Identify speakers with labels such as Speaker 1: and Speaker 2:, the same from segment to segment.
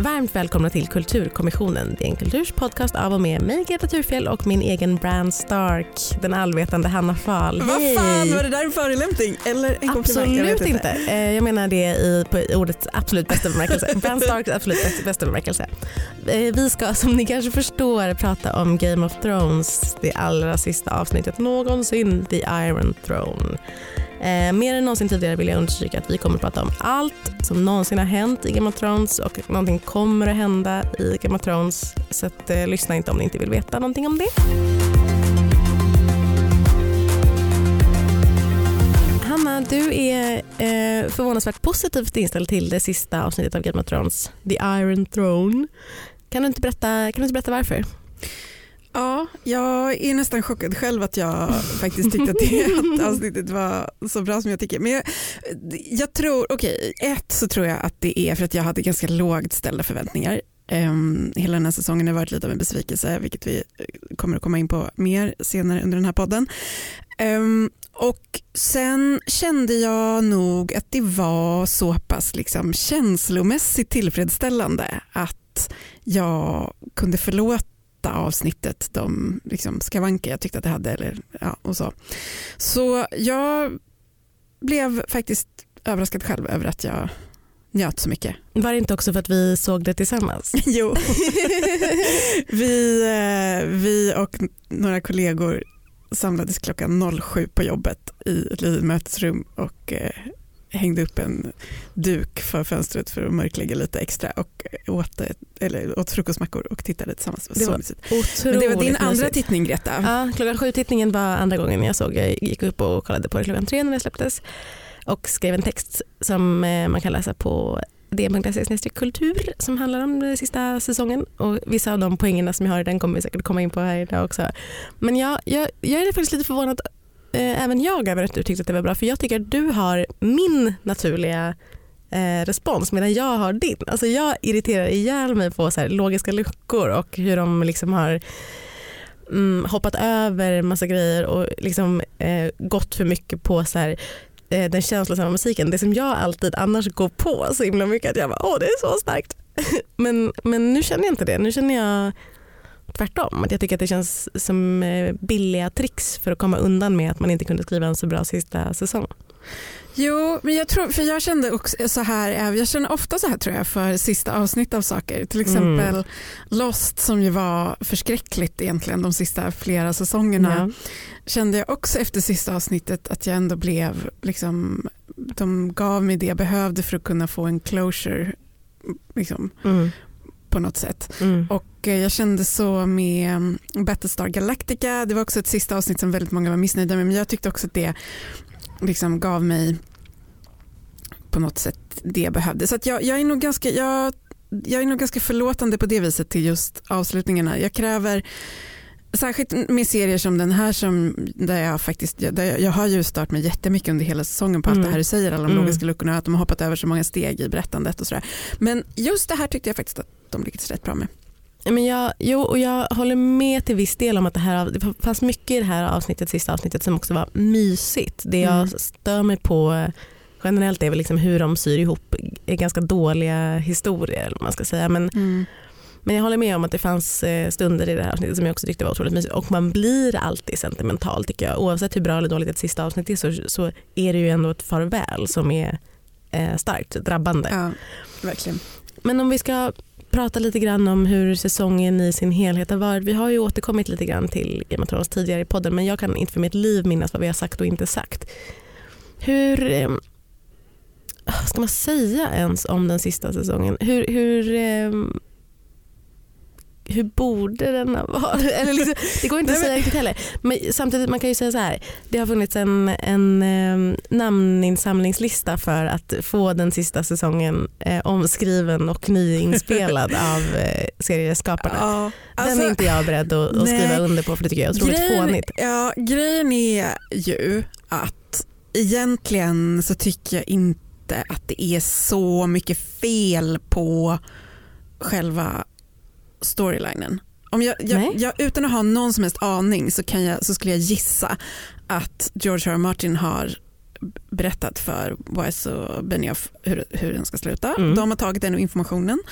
Speaker 1: Varmt välkomna till Kulturkommissionen. Det är en kulturs podcast av och med mig Greta Thurfjell och min egen Bran Stark, den allvetande Hanna Fahl.
Speaker 2: Vad fan, var det där en förolämpning eller en komplimang? Jag
Speaker 1: Absolut inte. Eh, Jag menar det i, på ordets absolut bästa bemärkelse. Bran Starks absolut bästa, bästa bemärkelse. Eh, Vi ska som ni kanske förstår prata om Game of Thrones, det allra sista avsnittet någonsin, The Iron Throne. Eh, mer än någonsin tidigare vill jag understryka att vi kommer att prata om allt som någonsin har hänt i Game of Thrones och någonting kommer att hända i Game of Thrones. Så att, eh, lyssna inte om ni inte vill veta någonting om det. Hanna, du är eh, förvånansvärt positivt inställd till det sista avsnittet av Game of Thrones, The Iron Throne. Kan du inte berätta, kan du inte berätta varför?
Speaker 2: Ja, jag är nästan chockad själv att jag faktiskt tyckte att det att avsnittet var så bra som jag tycker. Men jag, jag tror, okej, ett så tror jag att det är för att jag hade ganska lågt ställda förväntningar. Um, hela den här säsongen har varit lite av en besvikelse, vilket vi eh, kommer att komma in på mer senare under den här podden. Um, och sen kände jag nog att det var så pass liksom känslomässigt tillfredsställande att jag kunde förlåta avsnittet de liksom skavanker jag tyckte att det hade. Eller, ja, och så. så jag blev faktiskt överraskad själv över att jag njöt så mycket.
Speaker 1: Var det inte också för att vi såg det tillsammans?
Speaker 2: Jo. vi, eh, vi och några kollegor samlades klockan 07 på jobbet i ett litet mötesrum och eh, hängde upp en duk för fönstret för att mörklägga lite extra och åt, eller åt frukostmackor och tittade tillsammans.
Speaker 1: Det
Speaker 2: så
Speaker 1: var. Otroligt
Speaker 2: Men det var din andra
Speaker 1: mysigt.
Speaker 2: tittning Greta.
Speaker 1: Ja, klockan sju tittningen var andra gången jag såg. Jag gick upp och kollade på det klockan tre när det släpptes och skrev en text som eh, man kan läsa på dn.se kultur som handlar om den sista säsongen och vissa av de poängerna som jag har i den kommer vi säkert komma in på här idag också. Men jag, jag, jag är faktiskt lite förvånad eh, även jag över att du tyckte att det var bra för jag tycker att du har min naturliga eh, respons medan jag har din. Alltså jag irriterar ihjäl mig på så här, logiska luckor och hur de liksom har mm, hoppat över massa grejer och liksom, eh, gått för mycket på så här, eh, den känslosamma musiken. Det som jag alltid annars går på så himla mycket att jag bara åh det är så starkt. men, men nu känner jag inte det. Nu känner jag tvärtom. Att jag tycker att det känns som eh, billiga tricks för att komma undan med att man inte kunde skriva en så bra sista säsong.
Speaker 2: Jo, men jag tror, för jag kände också så här, jag känner ofta så här tror jag för sista avsnitt av saker. Till exempel
Speaker 1: Mm.
Speaker 2: Lost som ju var förskräckligt egentligen de sista flera säsongerna.
Speaker 1: Ja.
Speaker 2: Kände jag också efter sista avsnittet att jag ändå blev, liksom, de gav mig det jag behövde för att kunna få en closure liksom,
Speaker 1: Mm.
Speaker 2: På något sätt.
Speaker 1: Mm.
Speaker 2: Och eh, jag kände så med mm, Battlestar Galactica, det var också ett sista avsnitt som väldigt många var missnöjda med men jag tyckte också att det liksom gav mig på något sätt det jag behövde. Så jag, jag, är nog ganska, jag, jag är nog ganska förlåtande på det viset till just avslutningarna. Jag kräver Särskilt med serier som den här som där jag faktiskt, där jag, har ju stört mig jättemycket under hela säsongen på allt
Speaker 1: Mm.
Speaker 2: det här du säger, alla de
Speaker 1: Mm.
Speaker 2: logiska luckorna, att de har hoppat över så många steg i berättandet och sådär. Men just det här tyckte jag faktiskt att de lyckades rätt bra med.
Speaker 1: Men jag, jo, och jag håller med till viss del om att det, här, det fanns mycket i det här avsnittet, sista avsnittet som också var mysigt. Det jag
Speaker 2: Mm.
Speaker 1: stör mig på eh, generellt är väl liksom hur de syr ihop är ganska dåliga historier. Man ska säga. Men, men jag håller med om att det fanns eh, stunder i det här avsnittet som jag också tyckte var otroligt mysigt. Och man blir alltid sentimental tycker jag. Oavsett hur bra eller dåligt ett sista avsnitt är så, så är det ju ändå ett farväl som är eh, starkt drabbande.
Speaker 2: Ja, verkligen.
Speaker 1: Men om vi ska prata lite grann om hur säsongen i sin helhet har varit. Vi har ju återkommit lite grann till Game of Thrones tidigare i podden men jag kan inte för mitt liv minnas vad vi har sagt och inte sagt. Hur eh, ska man säga ens om den sista säsongen? Hur, hur, eh, hur borde den ha varit? Eller liksom, det går inte att säga riktigt heller. Men samtidigt man kan ju säga så här. Det har funnits en, en eh, namninsamlingslista för att få den sista säsongen eh, omskriven och nyinspelad av eh, serieskaparna.
Speaker 2: Ja,
Speaker 1: den
Speaker 2: alltså,
Speaker 1: är inte jag beredd att, att skriva under på för det tycker jag är otroligt
Speaker 2: grejen,
Speaker 1: fånigt.
Speaker 2: ja, grejen är ju att egentligen så tycker jag inte att det är så mycket fel på själva storylinen. Om jag, jag, jag, utan att ha någon som helst aning så, kan jag, så skulle jag gissa att George R. R. Martin har berättat för Wise och Benioff hur, hur den ska sluta.
Speaker 1: Mm.
Speaker 2: De har tagit den informationen,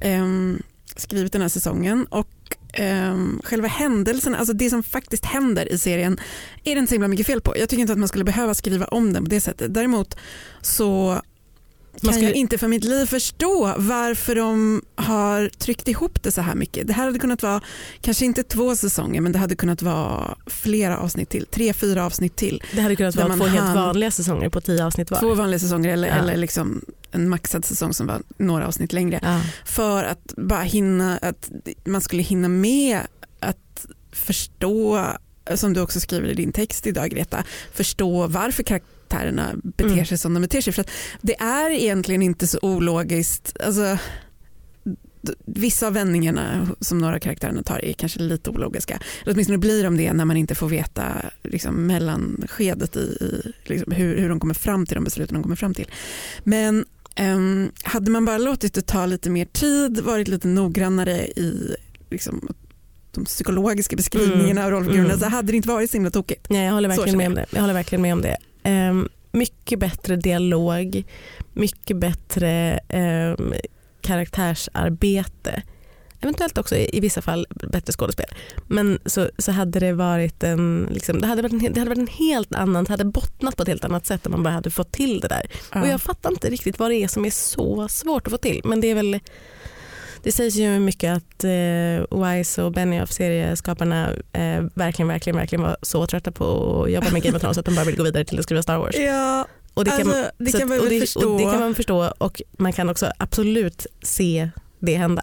Speaker 2: ehm, skrivit den här säsongen och ehm, själva händelsen, alltså det som faktiskt händer i serien är det inte så himla mycket fel på. Jag tycker inte att man skulle behöva skriva om den på det sättet. Däremot så kan
Speaker 1: skulle-
Speaker 2: jag inte för mitt liv förstå varför de har tryckt ihop det så här mycket. Det här hade kunnat vara, kanske inte två säsonger, men det hade kunnat vara flera avsnitt till. Tre, fyra avsnitt till.
Speaker 1: Det hade kunnat vara
Speaker 2: man
Speaker 1: två helt vanliga säsonger på tio avsnitt var.
Speaker 2: Två vanliga säsonger eller,
Speaker 1: Ja.
Speaker 2: eller liksom en maxad säsong som var några avsnitt längre.
Speaker 1: Ja.
Speaker 2: För att bara hinna, att man skulle hinna med att förstå, som du också skriver i din text idag Greta, förstå varför karaktärerna beter
Speaker 1: Mm.
Speaker 2: sig som de beter sig. För att det är egentligen inte så ologiskt. Alltså, Vissa av vändningarna som några karaktärerna tar är kanske lite ologiska. Eller åtminstone blir de det när man inte får veta liksom, mellanskedet i, i liksom, hur, hur de kommer fram till de besluten de kommer fram till. Men ehm, hade man bara låtit det ta lite mer tid, varit lite noggrannare i liksom, de psykologiska beskrivningarna av rollfigurerna
Speaker 1: Mm.
Speaker 2: så hade det inte varit så himla tokigt.
Speaker 1: Nej, jag håller verkligen med om det. Jag håller verkligen med om det. Ehm, mycket bättre dialog, mycket bättre ehm, karaktärsarbete. Eventuellt också i, vissa fall bättre skådespel. Men så, så hade det varit en, liksom, det, hade varit en, det hade varit en helt annan, det hade bottnat på ett helt annat sätt om man bara hade fått till det där.
Speaker 2: Ja.
Speaker 1: Och jag fattar inte riktigt vad det är som är så svårt att få till. Men det är väl det sägs ju mycket att eh, Wise och Benioff serieskaparna eh, verkligen, verkligen, verkligen var så trötta på att jobba med Game of Thrones att de bara ville gå vidare till att skriva Star Wars.
Speaker 2: Ja,
Speaker 1: Och det kan,
Speaker 2: alltså, det kan
Speaker 1: att-
Speaker 2: man
Speaker 1: och det,
Speaker 2: förstå.
Speaker 1: Och det kan man förstå och man kan också absolut se det hända.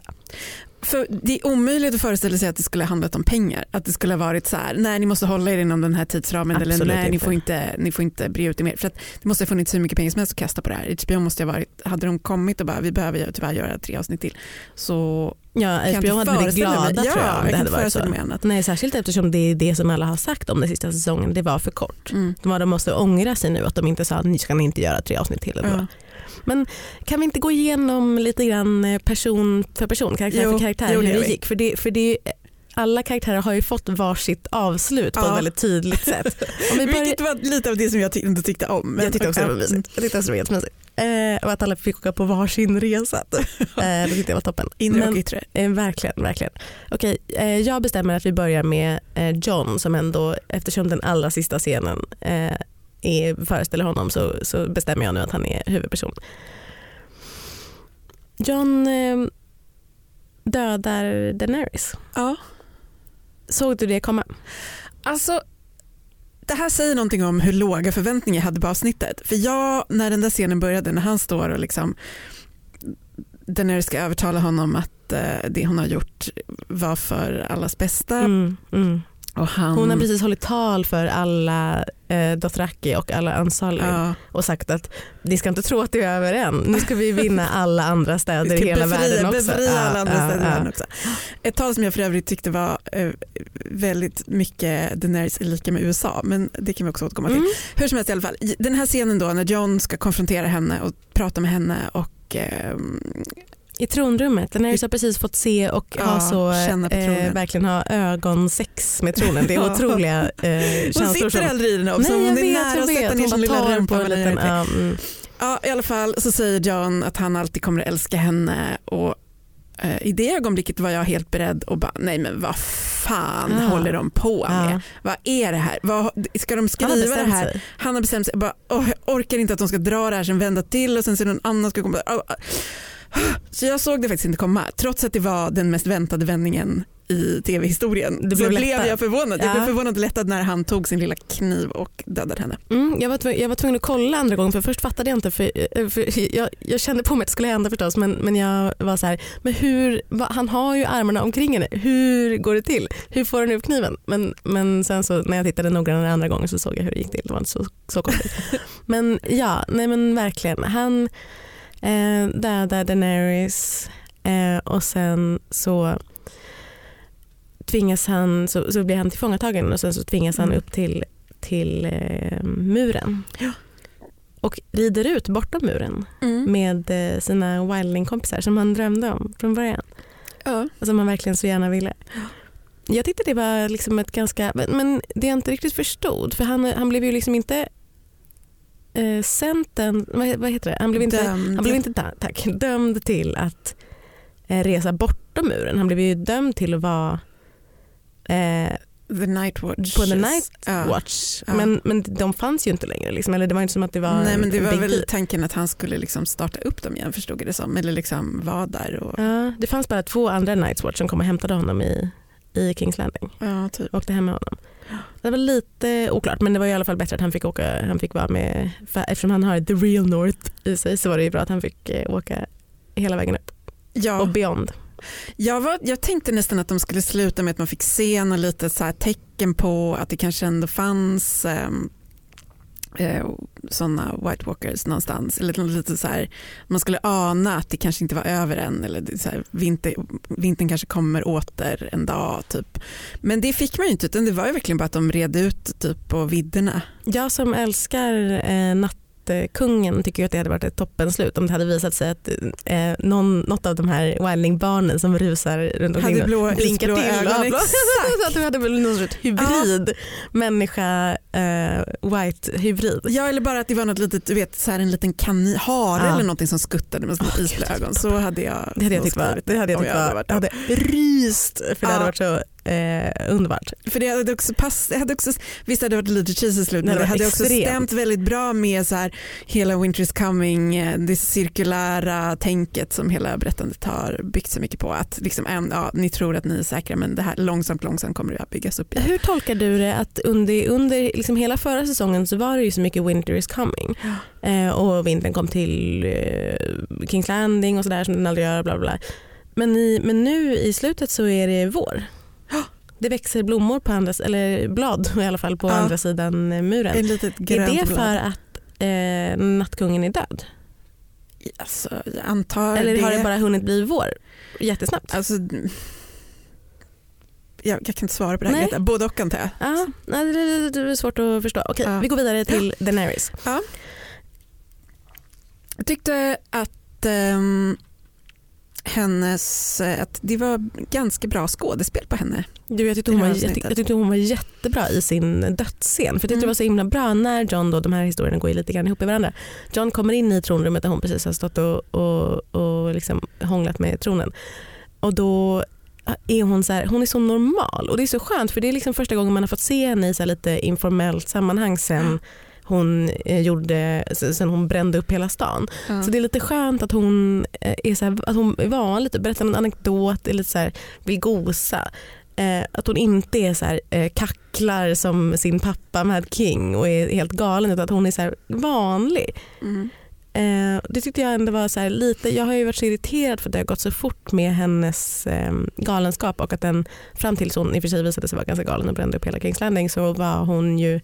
Speaker 2: För det är omöjligt att föreställa sig att det skulle ha handlat om pengar. Att det skulle ha varit så här, nej ni måste hålla er inom den här tidsramen eller
Speaker 1: Absolut
Speaker 2: nej ni får inte, ni får inte bre ut det mer. För att det måste ha funnits hur mycket pengar som helst att kasta på det här. HBO måste ha varit, hade de kommit och bara vi behöver tyvärr göra tre avsnitt till så
Speaker 1: Ja, HBO hade blivit
Speaker 2: mig.
Speaker 1: glada
Speaker 2: ja,
Speaker 1: tror jag om
Speaker 2: jag
Speaker 1: det hade varit så.
Speaker 2: mig.
Speaker 1: Nej, särskilt eftersom det är det som alla har sagt om den sista säsongen. Det var för kort.
Speaker 2: Mm.
Speaker 1: De, var- de måste ångra sig nu att de inte sa ni ska inte göra tre avsnitt till. Eller
Speaker 2: Ja.
Speaker 1: Men kan vi inte gå igenom lite grann eh, person för person, karaktär
Speaker 2: Jo,
Speaker 1: för karaktär
Speaker 2: jo,
Speaker 1: hur det gick? För, det, för det alla karaktärer har ju fått varsitt avslut på
Speaker 2: Ja.
Speaker 1: ett väldigt tydligt sätt. Om vi börjar,
Speaker 2: Vilket var lite av det som jag ty- inte tyckte om. men-
Speaker 1: jag tyckte också det var mysigt. Jag tyckte också det var jättemysigt. Eh, och att alla fick åka på varsin resa. Eh, det tyckte jag var toppen.
Speaker 2: Inre
Speaker 1: Men-
Speaker 2: och yttre.
Speaker 1: Eh, verkligen, verkligen. Okej, eh, jag bestämmer att vi börjar med eh, John som ändå, eftersom den allra sista scenen eh, är, föreställer honom så, så bestämmer jag nu att han är huvudperson. John eh, dödar Daenerys.
Speaker 2: Ja.
Speaker 1: Såg du det komma?
Speaker 2: Alltså, det här säger någonting om hur låga förväntningar jag hade på avsnittet. För jag, när den där scenen började, när han står och liksom Daenerys ska övertala honom att eh, det hon har gjort var för allas bästa.
Speaker 1: Mm, mm.
Speaker 2: Han,
Speaker 1: Hon har precis hållit tal för alla eh, Dothraki och alla Ansali
Speaker 2: ja,
Speaker 1: och sagt att ni ska inte tro att det är över än. Nu ska vi vinna alla andra städer i hela
Speaker 2: befria,
Speaker 1: världen också.
Speaker 2: Befria
Speaker 1: Ja,
Speaker 2: alla andra
Speaker 1: ja,
Speaker 2: städer
Speaker 1: ja.
Speaker 2: också. Ett tal som jag för övrigt tyckte var eh, väldigt mycket Daenerys är lika med USA, men det kan vi också återkomma till.
Speaker 1: Mm.
Speaker 2: Hur som helst i alla fall, den här scenen då när John ska konfrontera henne och prata med henne och ehm,
Speaker 1: I tronrummet. Daenerys har precis fått se och
Speaker 2: Ja,
Speaker 1: ha så, eh, verkligen ha ögonsex med tronen. Det är otroliga eh,
Speaker 2: hon
Speaker 1: känslor.
Speaker 2: sitter
Speaker 1: som-
Speaker 2: aldrig i den också,
Speaker 1: Nej,
Speaker 2: hon
Speaker 1: jag
Speaker 2: är
Speaker 1: vet,
Speaker 2: nära att sätta ner
Speaker 1: Hon
Speaker 2: sin lilla rumpa. verkligen.
Speaker 1: Ja,
Speaker 2: I alla fall så säger John att han alltid kommer att älska henne och eh, i det ögonblicket var jag helt beredd och bara nej men vad fan
Speaker 1: Ja.
Speaker 2: håller de på med?
Speaker 1: Ja.
Speaker 2: Vad är det här? Vad, ska de skriva det här?
Speaker 1: sig.
Speaker 2: Han har bestämt sig, jag bara, åh, jag orkar inte att de ska dra det här sen vända till och sen så någon annan ska komma. Åh, åh. Så jag såg det faktiskt inte komma trots att det var den mest väntade vändningen i tv-historien. Så
Speaker 1: blev
Speaker 2: blev jag förvånad. Jag
Speaker 1: Ja.
Speaker 2: blev förvånad och lättad när han tog sin lilla kniv och dödade henne.
Speaker 1: Mm, jag, var tvungen, jag var tvungen att kolla andra gången för först fattade jag inte. För, eh, för jag, jag kände på mig att det skulle hända förstås men, men jag var så här, men hur, va, han har ju armarna omkring henne. Hur går det till? Hur får han upp kniven? Men, men sen så när jag tittade noggrannare andra gången så såg jag hur det gick till. Det var inte så, så konstigt. men ja, nej men verkligen. Han eh, dödar Daenerys eh, och sen så tvingas han, så, så blir han tillfångatagen och sen så tvingas han
Speaker 2: Mm.
Speaker 1: upp till, till eh, muren.
Speaker 2: Ja.
Speaker 1: Och rider ut bortom muren
Speaker 2: Mm.
Speaker 1: med eh, sina wildling-kompisar som han drömde om från början.
Speaker 2: Ja.
Speaker 1: Och som han verkligen så gärna ville. Jag tyckte det var liksom ett ganska, men, men det jag inte riktigt förstod, för han, han blev ju liksom inte eh, Centern, vad, vad heter det? Han blev inte,
Speaker 2: Dömd.
Speaker 1: han blev inte ta- tack, dömd till att eh, resa bortom muren. Han blev ju dömd till att vara eh,
Speaker 2: The Night Watch.
Speaker 1: på The Night
Speaker 2: Ja.
Speaker 1: Watch.
Speaker 2: Ja.
Speaker 1: Men, men de fanns ju inte längre. Liksom. Eller det var inte som att det var
Speaker 2: Nej men det var väl
Speaker 1: deal.
Speaker 2: tanken att han skulle liksom starta upp dem igen förstod jag det som. Eller liksom vara där och
Speaker 1: Ja, det fanns bara två andra Night's Watch som kom och hämtade honom i, i Kings Landing.
Speaker 2: ja, typ.
Speaker 1: åkte hem med honom. Det var lite oklart men det var i alla fall bättre att han fick åka, han fick vara med, eftersom han har the real north i sig så var det ju bra att han fick eh, åka hela vägen upp och
Speaker 2: Ja,
Speaker 1: beyond.
Speaker 2: jag, var, jag tänkte nästan att de skulle sluta med att man fick se något litet så tecken på att det kanske ändå fanns um, Eh, sådana White Walkers någonstans. Eller lite så här, man skulle ana att det kanske inte var över än eller så här, vinter, vintern kanske kommer åter en dag. Typ. Men det fick man ju inte utan det var ju verkligen bara att de red ut typ, på vidderna.
Speaker 1: Jag som älskar eh, Nattkungen tycker ju att det hade varit ett toppenslut om det hade visat sig att eh, någon, något av de här wildlingbarnen som rusar runt omkring
Speaker 2: Hade blå,
Speaker 1: blinkar
Speaker 2: isblå
Speaker 1: till.
Speaker 2: ögon.
Speaker 1: blå-. Så att du hade väl någon sorts hybrid, människa, eh, white hybrid.
Speaker 2: Ja eller bara att det var något litet, du vet, så här en liten kanin, hare
Speaker 1: Ja.
Speaker 2: eller någonting som skuttade med sina
Speaker 1: Åh,
Speaker 2: isblå ögon. Så hade jag,
Speaker 1: Det hade jag tyckt var, det hade jag tyckt
Speaker 2: hade
Speaker 1: var, jag
Speaker 2: dem.
Speaker 1: hade ryst för det
Speaker 2: Ja.
Speaker 1: hade varit så eh, underbart.
Speaker 2: För det hade också pass, det hade också, visst hade det varit lite cheesy i slut
Speaker 1: Det
Speaker 2: men det hade
Speaker 1: varit
Speaker 2: också
Speaker 1: extremt.
Speaker 2: stämt väldigt bra med så här, hela Winter is coming, eh, det cirkulära tänket som hela berättandet har byggt så mycket på. Att liksom, en, ja, ni tror att ni är säkra men det här långsamt långsamt kommer det att byggas upp igen.
Speaker 1: Hur tolkar du det att under, under liksom hela förra säsongen så var det ju så mycket winter is coming eh, och vintern kom till eh, Kings Landing och sådär som den aldrig gör. Bla bla. Men, i, men nu i slutet så är det vår.
Speaker 2: Ja.
Speaker 1: Det växer blommor på andra, eller blad i alla fall på
Speaker 2: Ja.
Speaker 1: andra sidan eh, muren.
Speaker 2: Ett litet
Speaker 1: Är
Speaker 2: grönt
Speaker 1: det
Speaker 2: blad.
Speaker 1: för att eh, nattkungen är död?
Speaker 2: Alltså, jag antar
Speaker 1: Eller har det bara hunnit bli vår jättesnabbt?
Speaker 2: Alltså, jag, jag kan inte svara på det här.
Speaker 1: Nej.
Speaker 2: Greta. Både och antar jag.
Speaker 1: Ja, nej, det, det är svårt att förstå. Okej,
Speaker 2: Ja.
Speaker 1: vi går vidare till Daenerys.
Speaker 2: Jag tyckte att ehm, hennes, eh, att det var ganska bra skådespel på henne.
Speaker 1: Du, jag, tyckte hon var, jag, jag tyckte hon var jättebra i sin dödsscen. För jag tyckte
Speaker 2: Mm.
Speaker 1: det var så himla bra när John, då, de här historierna går ju lite grann ihop i varandra. John kommer in i tronrummet där hon precis har stått och, och, och liksom hånglat med tronen. Och då är hon så här, hon är så normal och det är så skönt för det är liksom första gången man har fått se henne i så lite informellt sammanhang sen hon eh, gjorde, sen hon brände upp hela stan. Så det är lite skönt att hon eh, är, så här, att hon är van lite, berättar en anekdot, är lite så här, vill gosa. Eh, att hon inte är så här, eh, kacklar som sin pappa Mad King och är helt galen utan att hon är så vanlig.
Speaker 2: Mm.
Speaker 1: Eh, det tyckte jag ändå var så här, lite, jag har ju varit så irriterad för att det har gått så fort med hennes eh, galenskap och att den fram tills hon i och för sig visade sig vara ganska galen och brände upp hela Kings Landing så var hon ju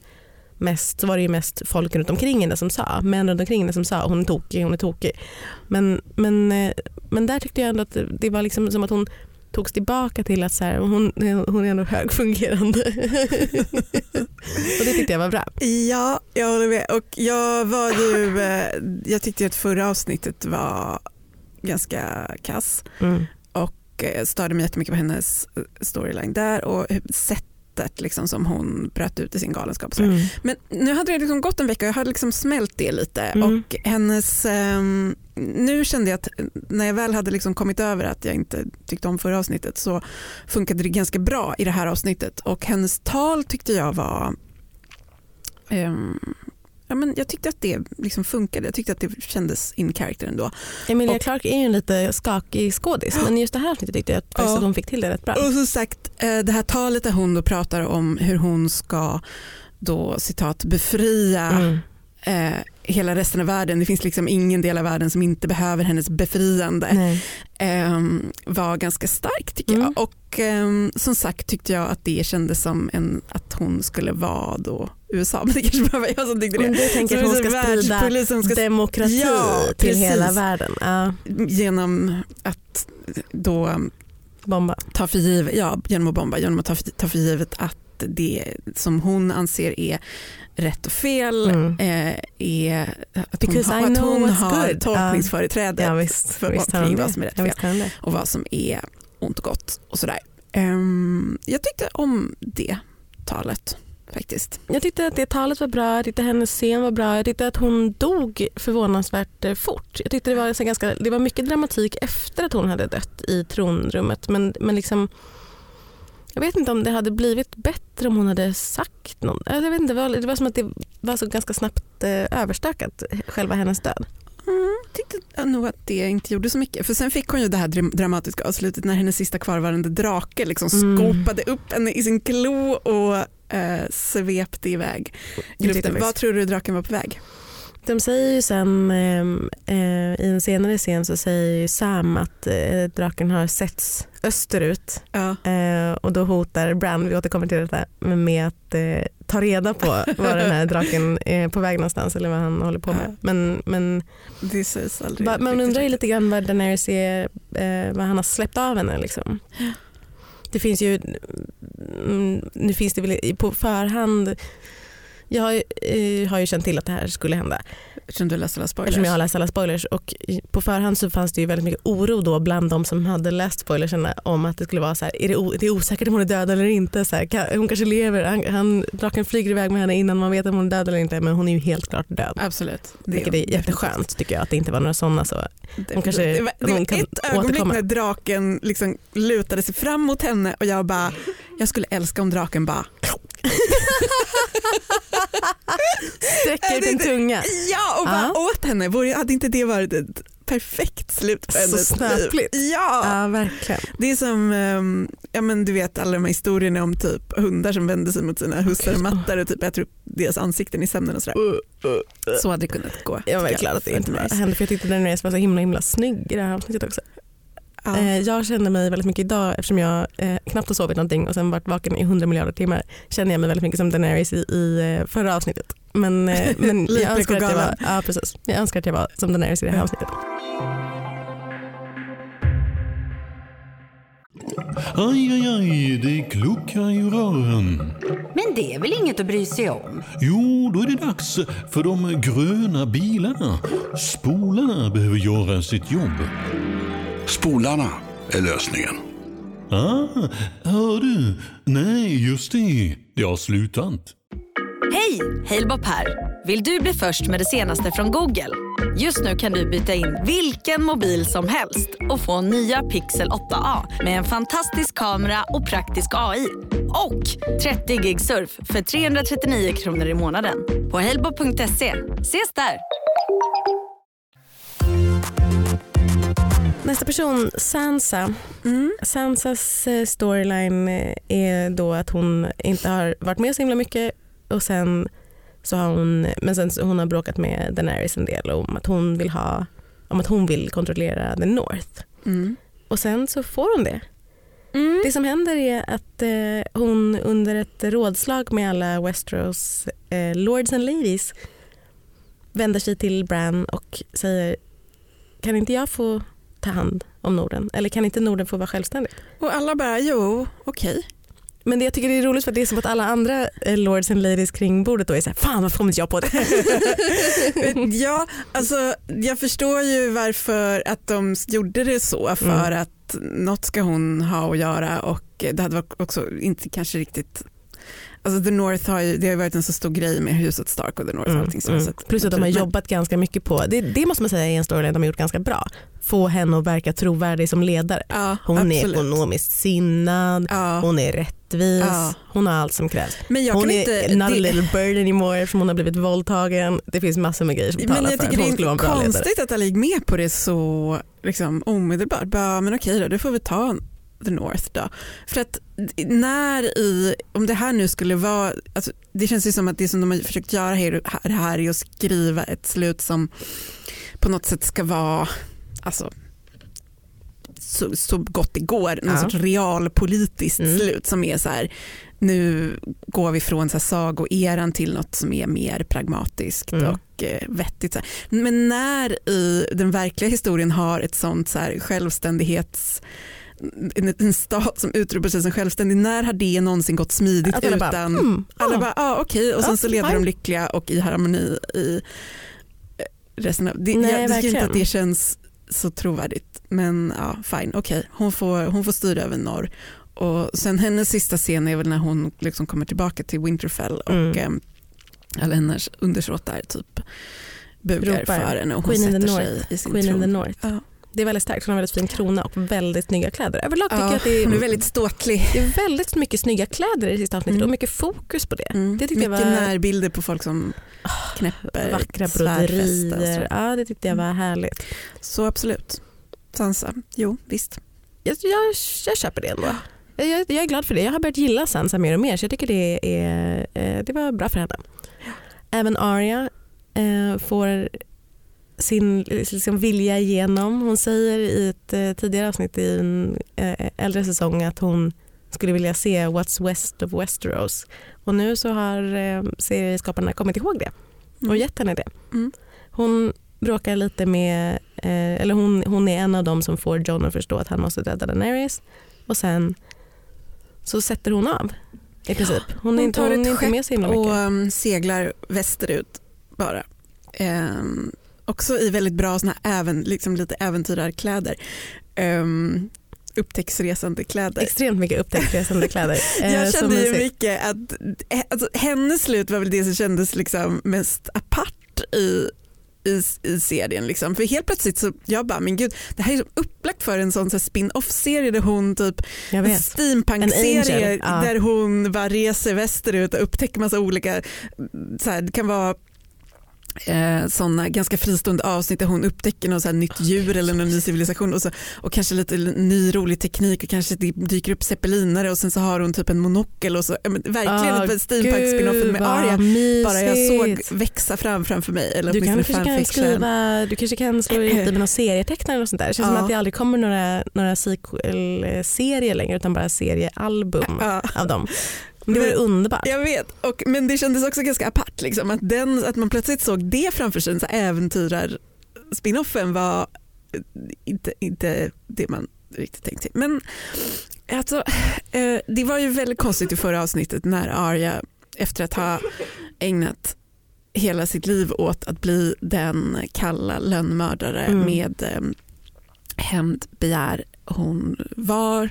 Speaker 1: mest, så var det ju mest folk runt omkring henne som sa, män runt omkring henne som sa hon är tokig, hon är tokig. Men, men, eh, men där tyckte jag ändå att det, var liksom som att hon togs tillbaka till att så här, hon, hon är ändå högfungerande. och det tyckte jag var bra.
Speaker 2: Ja, jag håller med. Och jag, var ju, eh, jag tyckte att förra avsnittet var ganska kass
Speaker 1: Mm.
Speaker 2: och eh, störde mig jättemycket på hennes storyline där och hur- sättet liksom som hon bröt ut i sin galenskap.
Speaker 1: Mm.
Speaker 2: Men nu hade det liksom gått en vecka och jag hade liksom smält det lite
Speaker 1: Mm.
Speaker 2: och hennes, ehm, nu kände jag att när jag väl hade liksom kommit över att jag inte tyckte om förra avsnittet så funkade det ganska bra i det här avsnittet och hennes tal tyckte jag var ehm, Ja, men jag tyckte att det liksom funkade, jag tyckte att det kändes in character ändå.
Speaker 1: Emilia
Speaker 2: Och-
Speaker 1: Clarke är ju en lite skakig skådis men just det här avsnittet tyckte jag att, faktiskt
Speaker 2: Ja.
Speaker 1: att hon fick till det rätt bra.
Speaker 2: Och som sagt, eh, det här talet där hon då pratar om hur hon ska då citat befria
Speaker 1: Mm.
Speaker 2: eh, hela resten av världen. Det finns liksom ingen del av världen som inte behöver hennes befriande.
Speaker 1: Nej.
Speaker 2: ehm, var ganska stark tycker
Speaker 1: Mm.
Speaker 2: jag. Och ehm, som sagt tyckte jag att det kändes som en, att hon skulle vara då USA. Men det kanske bara var jag som tyckte
Speaker 1: Men
Speaker 2: det.
Speaker 1: du tänker att hon
Speaker 2: Så
Speaker 1: ska sprida
Speaker 2: som ska
Speaker 1: demokrati
Speaker 2: Ja,
Speaker 1: till
Speaker 2: precis.
Speaker 1: hela världen. Ja,
Speaker 2: genom att då um,
Speaker 1: bomba.
Speaker 2: ta för givet, ja, genom att bomba, genom att ta för, ta för givet att det som hon anser är rätt och fel
Speaker 1: Mm.
Speaker 2: eh, är att hon,
Speaker 1: Because
Speaker 2: har,
Speaker 1: I
Speaker 2: att hon har
Speaker 1: good.
Speaker 2: tolkningsföreträde
Speaker 1: Ja, visst,
Speaker 2: för
Speaker 1: visst hon
Speaker 2: kring vad som är rätt och fel
Speaker 1: hon
Speaker 2: och vad som är ont och gott och sådär. Ehm, jag tyckte om det talet faktiskt.
Speaker 1: Jag tyckte att det talet var bra, jag tyckte hennes scen var bra, jag tyckte att hon dog förvånansvärt eh, fort. Jag tyckte det var, ganska, det var mycket dramatik efter att hon hade dött i tronrummet men, men liksom jag vet inte om det hade blivit bättre om hon hade sagt något. Jag vet inte, det var som att det var så ganska snabbt eh, överstökat, själva hennes död.
Speaker 2: Mm, tyckte nog att det inte gjorde så mycket. För sen fick hon ju det här dramatiska avslutet när hennes sista kvarvarande drake liksom mm. skopade upp henne i sin klo och eh, svepte iväg Vad tror du draken var på väg?
Speaker 1: De säger ju sen ehm, eh, i en senare scen så säger Sam att eh, draken har setts österut ja. eh, och då hotar Bran, vi återkommer till detta, med att eh, ta reda på var den här draken är på väg någonstans eller vad han håller på med. Ja. Men, men
Speaker 2: det sägs aldrig.
Speaker 1: Va, man undrar ju lite grann vad Daenerys är, eh, vad han har släppt av henne. Liksom. Det finns ju, mm, nu finns det väl på förhand jag eh, har ju känt till att det här skulle hända.
Speaker 2: Eftersom du läst alla spoilers?
Speaker 1: Eftersom jag har läst alla spoilers och på förhand så fanns det ju väldigt mycket oro då bland de som hade läst spoilerserna om att det skulle vara så här, är det, det är osäkert om hon är död eller inte. Så här, kan, hon kanske lever, han, han, draken flyger iväg med henne innan man vet om hon är död eller inte men hon är ju helt klart död.
Speaker 2: Absolut.
Speaker 1: Det Vilket är jätteskönt tycker jag att det inte var några sådana så. Hon kanske,
Speaker 2: det var, det var kan ett ögonblick när draken liksom lutade sig fram mot henne och jag bara, jag skulle älska om draken bara
Speaker 1: Sträcker ut din tunga.
Speaker 2: Ja, och bara ja. åt henne. Hade inte det varit ett perfekt slut på hennes
Speaker 1: liv? Ja. ja, verkligen.
Speaker 2: Det är som um, ja, men du vet alla de här historierna om typ hundar som vänder sig mot sina hussar och mattar och typ äter upp deras ansikten i sömnen och sådär. Uh, uh, uh. Så hade det kunnat gå.
Speaker 1: Jag var glad att det inte hände för jag tyckte den var så himla himla snygg i det här avsnittet också. Ja. Eh, jag känner mig väldigt mycket idag eftersom jag eh, knappt har sovit någonting och sen varit vaken i 100 miljarder timmar känner jag mig väldigt mycket som Daenerys i, i eh, förra avsnittet. Men, men jag, önskar att jag, var, ja, precis. jag önskar att jag var som Daenerys i det här avsnittet.
Speaker 3: Aj, aj, aj, det kluckar i rören.
Speaker 4: Men det är väl inget att bry sig om?
Speaker 3: Jo, då är det dags för de gröna bilarna. Spolarna behöver göra sitt jobb.
Speaker 5: Spolarna är lösningen.
Speaker 3: Ah, hör du? Nej, just det. Det har slutat.
Speaker 6: Hej! Halebop här. Vill du bli först med det senaste från Google? Just nu kan du byta in vilken mobil som helst och få nya Pixel 8A med en fantastisk kamera och praktisk AI. Och 30 gig surf för 339 kronor i månaden på halebop.se. Ses där!
Speaker 1: Nästa person, Sansa. Mm. Sansas eh, storyline eh, är då att hon inte har varit med så himla mycket och sen så har hon, men sen hon har bråkat med Daenerys en del om att hon vill ha, om att hon vill kontrollera the North. Mm. Och sen så får hon det. Mm. Det som händer är att eh, hon under ett rådslag med alla Westeros eh, lords and ladies vänder sig till Bran och säger kan inte jag få ta hand om Norden? Eller kan inte Norden få vara självständigt?
Speaker 2: Och alla bara, jo, okej. Okay.
Speaker 1: Men det, jag tycker det är roligt för det är som att alla andra eh, lords and ladies kring bordet då är såhär, fan varför kom inte jag på det?
Speaker 2: ja, alltså jag förstår ju varför att de gjorde det så för mm. att något ska hon ha att göra och det hade också inte kanske riktigt Alltså The North har ju, det har varit en så stor grej med huset Stark och The North. Mm, allting, så mm.
Speaker 1: Plus att de har jobbat ganska mycket på, det, det måste man säga är en storyline de har gjort ganska bra. Få henne att verka trovärdig som ledare. Ja, hon absolut. är ekonomiskt sinnad, ja. hon är rättvis, ja. hon har allt som krävs. Men jag hon är inte, not det... a little bird anymore eftersom hon har blivit våldtagen. Det finns massor med grejer som talar för att hon skulle vara en bra ledare.
Speaker 2: Det är konstigt att alla gick med på det så liksom, omedelbart. Bara, men okej då, det får vi ta the North då. För att när i, om det här nu skulle vara, alltså det känns ju som att det som de har försökt göra här, här är att skriva ett slut som på något sätt ska vara, alltså så, så gott det går, någon ja. sorts realpolitiskt mm. slut som är så här, nu går vi från så här sagoeran till något som är mer pragmatiskt mm. och eh, vettigt. Men när i den verkliga historien har ett sånt så här självständighets en, en stat som utropar sig som självständig, när har det någonsin gått smidigt alla utan, bara, mm, alla bara, ah, okej okay. och sen så lever de lyckliga och i harmoni i eh, resten av, det, Nej, jag tycker inte att det känns så trovärdigt men ja, fine, okej, okay. hon, får, hon får styra över norr och sen hennes sista scen är väl när hon liksom kommer tillbaka till Winterfell och
Speaker 1: Mm.
Speaker 2: mm. alla hennes undersåtar typ bugar
Speaker 1: Ropar.
Speaker 2: för henne och hon
Speaker 1: Queen
Speaker 2: sätter sig i sin
Speaker 1: Queen
Speaker 2: tron.
Speaker 1: Det är väldigt starkt, hon har väldigt fin krona och väldigt snygga kläder. Överlag tycker
Speaker 2: Ja,
Speaker 1: jag att det är,
Speaker 2: hon är väldigt ståtlig.
Speaker 1: det är väldigt mycket snygga kläder i det sista avsnittet
Speaker 2: Mm.
Speaker 1: och mycket fokus på det.
Speaker 2: Mm.
Speaker 1: Det
Speaker 2: Mycket
Speaker 1: var-
Speaker 2: närbilder på folk som knäpper
Speaker 1: Vackra broderier. Ja, det tyckte jag var härligt.
Speaker 2: Så absolut. Sansa, jo visst.
Speaker 1: Jag, jag, jag köper det ändå. Jag, jag, jag är glad för det. Jag har börjat gilla Sansa mer och mer så jag tycker det, är, eh, det var bra för henne. Även Arya eh, får sin liksom, vilja igenom. Hon säger i ett eh, tidigare avsnitt i en eh, äldre säsong att hon skulle vilja se What's West of Westeros. Och nu så har eh, serieskaparna kommit ihåg det och
Speaker 2: Mm.
Speaker 1: gett henne det.
Speaker 2: Mm.
Speaker 1: Hon bråkar lite med, eh, eller hon, hon är en av dem som får Jon att förstå att han måste rädda Daenerys och sen så sätter hon av i princip. Hon är
Speaker 2: Hon
Speaker 1: inte,
Speaker 2: tar
Speaker 1: hon
Speaker 2: ett
Speaker 1: är inte med så himla
Speaker 2: och um, seglar västerut bara. Ehm, också i väldigt bra såna även, liksom lite äventyrarkläder. Um, upptäcktsresande kläder.
Speaker 1: Extremt mycket upptäcktsresande kläder. eh,
Speaker 2: Jag kände ju mycket att eh, alltså, hennes slut var väl det som kändes liksom mest apart i i, i serien. Liksom. För helt plötsligt så, jag bara, men gud, det här är upplagt för en sån så spin-off-serie där hon typ, en steampunk-serie
Speaker 1: ja.
Speaker 2: där hon bara reser västerut och upptäcker massa olika, så här, det kan vara eh, sådana ganska fristående avsnitt där hon upptäcker något så nytt djur eller någon ny civilisation och, så, och kanske lite ny rolig teknik och kanske det dyker upp zeppelinare och sen så har hon typ en monokel och så, men verkligen ett steampunk-spinoffen
Speaker 1: gud,
Speaker 2: med Arya bara jag såg växa fram framför mig. Eller
Speaker 1: Du kanske kan skriva, du kanske kan slå det med någon serietecknare något sånt där. Det känns som
Speaker 2: Ja.
Speaker 1: att det aldrig kommer några, några sequel-serier längre utan bara seriealbum
Speaker 2: Ja.
Speaker 1: av dem. Det
Speaker 2: Men-
Speaker 1: underbart.
Speaker 2: Jag vet, och, men det kändes också ganska apart liksom, att, den, att man plötsligt såg det framför sig, så äventyrar spinoffen var inte, inte det man riktigt tänkte sig. Men alltså, eh, det var ju väldigt konstigt i förra avsnittet när Arya efter att ha ägnat hela sitt liv åt att bli den kalla lönnmördare
Speaker 1: Mm.
Speaker 2: med eh, hämndbegär hon var,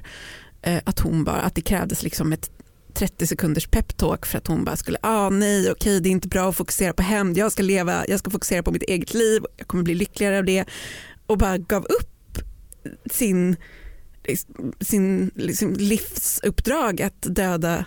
Speaker 2: eh, att hon bara, att det krävdes liksom ett 30 sekunders peptalk för att hon bara skulle, ah nej okej det är inte bra att fokusera på hämnd, jag ska leva, jag ska fokusera på mitt eget liv, jag kommer bli lyckligare av det. Och bara gav upp sin, liksom, sin liksom livsuppdrag att döda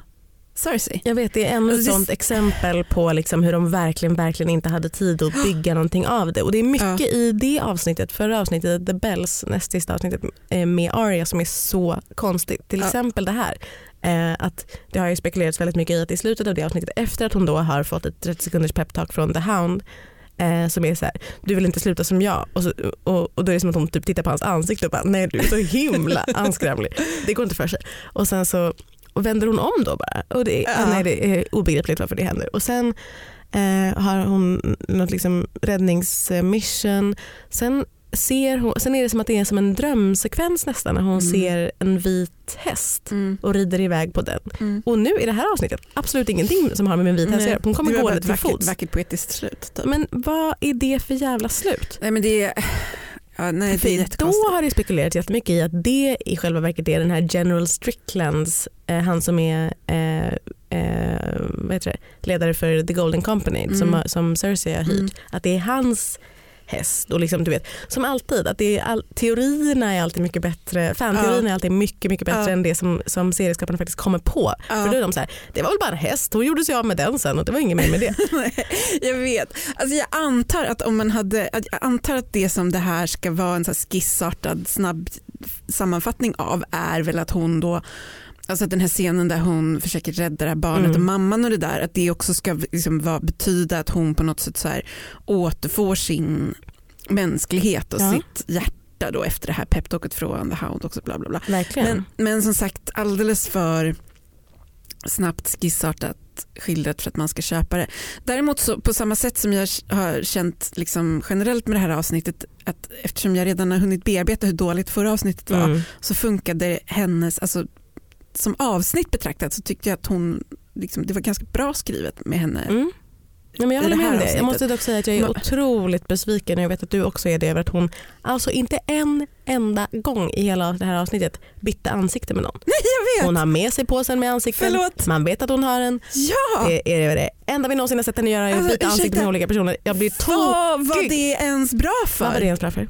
Speaker 2: Cersei.
Speaker 1: Jag vet, det är ännu ett
Speaker 2: Alltså, det-
Speaker 1: sånt exempel på liksom hur de verkligen, verkligen inte hade tid att bygga någonting av det. Och det är mycket i det avsnittet, förra avsnittet, The Bells, näst sista avsnittet eh, med Arya som är så konstigt. Till
Speaker 2: Ja.
Speaker 1: exempel det här. Eh, att det har ju spekulerats väldigt mycket i att i slutet av det avsnittet efter att hon då har fått ett 30 sekunders peptalk från The Hound eh, som är så här, du vill inte sluta som jag och, så, och, och då är det som att hon typ tittar på hans ansikte och bara nej du är så himla anskrämlig. Det går inte för sig. Och sen så och vänder hon om då bara. Och det,
Speaker 2: Ja.
Speaker 1: nej, det är obegripligt varför det händer. Och sen eh, har hon något liksom räddningsmission. Sen, ser hon, sen är det som att det är som en drömsekvens nästan när hon
Speaker 2: Mm.
Speaker 1: ser en vit häst
Speaker 2: Mm.
Speaker 1: och rider iväg på den.
Speaker 2: Mm.
Speaker 1: Och nu i det här avsnittet absolut ingenting som har med en vit häst att göra. Hon kommer gående
Speaker 2: ett
Speaker 1: till fots.
Speaker 2: vackert poetiskt slut. Typ.
Speaker 1: Men vad är det för jävla slut?
Speaker 2: Nej men det är, ja, nej, det är
Speaker 1: då har det spekulerats jättemycket i att det i själva verket är den här General Stricklands, eh, han som är eh, eh, ledare för The Golden Company
Speaker 2: Mm.
Speaker 1: som, som Cersei har hyrt.
Speaker 2: Mm.
Speaker 1: Att det är hans häst och liksom, du vet, som alltid, att det är all, teorierna är alltid mycket bättre, fanteorierna är alltid mycket, mycket bättre
Speaker 2: Ja.
Speaker 1: än det som, som serieskaparna faktiskt kommer på.
Speaker 2: Ja.
Speaker 1: För då är de så här, det var väl bara en häst, hon gjorde sig av med den sen och det var inget mer med det.
Speaker 2: Jag vet. Alltså jag antar att om man hade, jag antar att det som det här ska vara en så skissartad snabb sammanfattning av är väl att hon då Alltså att den här scenen där hon försöker rädda det här barnet
Speaker 1: Mm.
Speaker 2: och mamman och det där, att det också ska liksom vara, betyda att hon på något sätt så här återfår sin mänsklighet och
Speaker 1: Ja.
Speaker 2: sitt hjärta då efter det här peptalket från The Hound också bla bla bla. Men, men som sagt alldeles för snabbt skissartat skildrat för att man ska köpa det. Däremot så på samma sätt som jag har känt liksom generellt med det här avsnittet att eftersom jag redan har hunnit bearbeta hur dåligt förra avsnittet var
Speaker 1: Mm.
Speaker 2: så funkade hennes, alltså som avsnitt betraktat så tyckte jag att hon, liksom, det var ganska bra skrivet med henne
Speaker 1: Mm. Ja, men jag håller med om det. Jag
Speaker 2: avsnittet.
Speaker 1: måste dock säga att jag är otroligt besviken och jag vet att du också är det över att hon alltså inte en enda gång i hela det här avsnittet bytte ansikte med någon.
Speaker 2: Nej jag vet!
Speaker 1: Hon har med sig påsen med ansikten,
Speaker 2: Förlåt.
Speaker 1: man vet att hon har en.
Speaker 2: Ja!
Speaker 1: Det är det enda vi någonsin har sett henne göra är att
Speaker 2: Alltså,
Speaker 1: byta ansikte med olika personer. Jag blir
Speaker 2: Vad var
Speaker 1: tokig.
Speaker 2: det ens bra för?
Speaker 1: Vad var det ens bra för?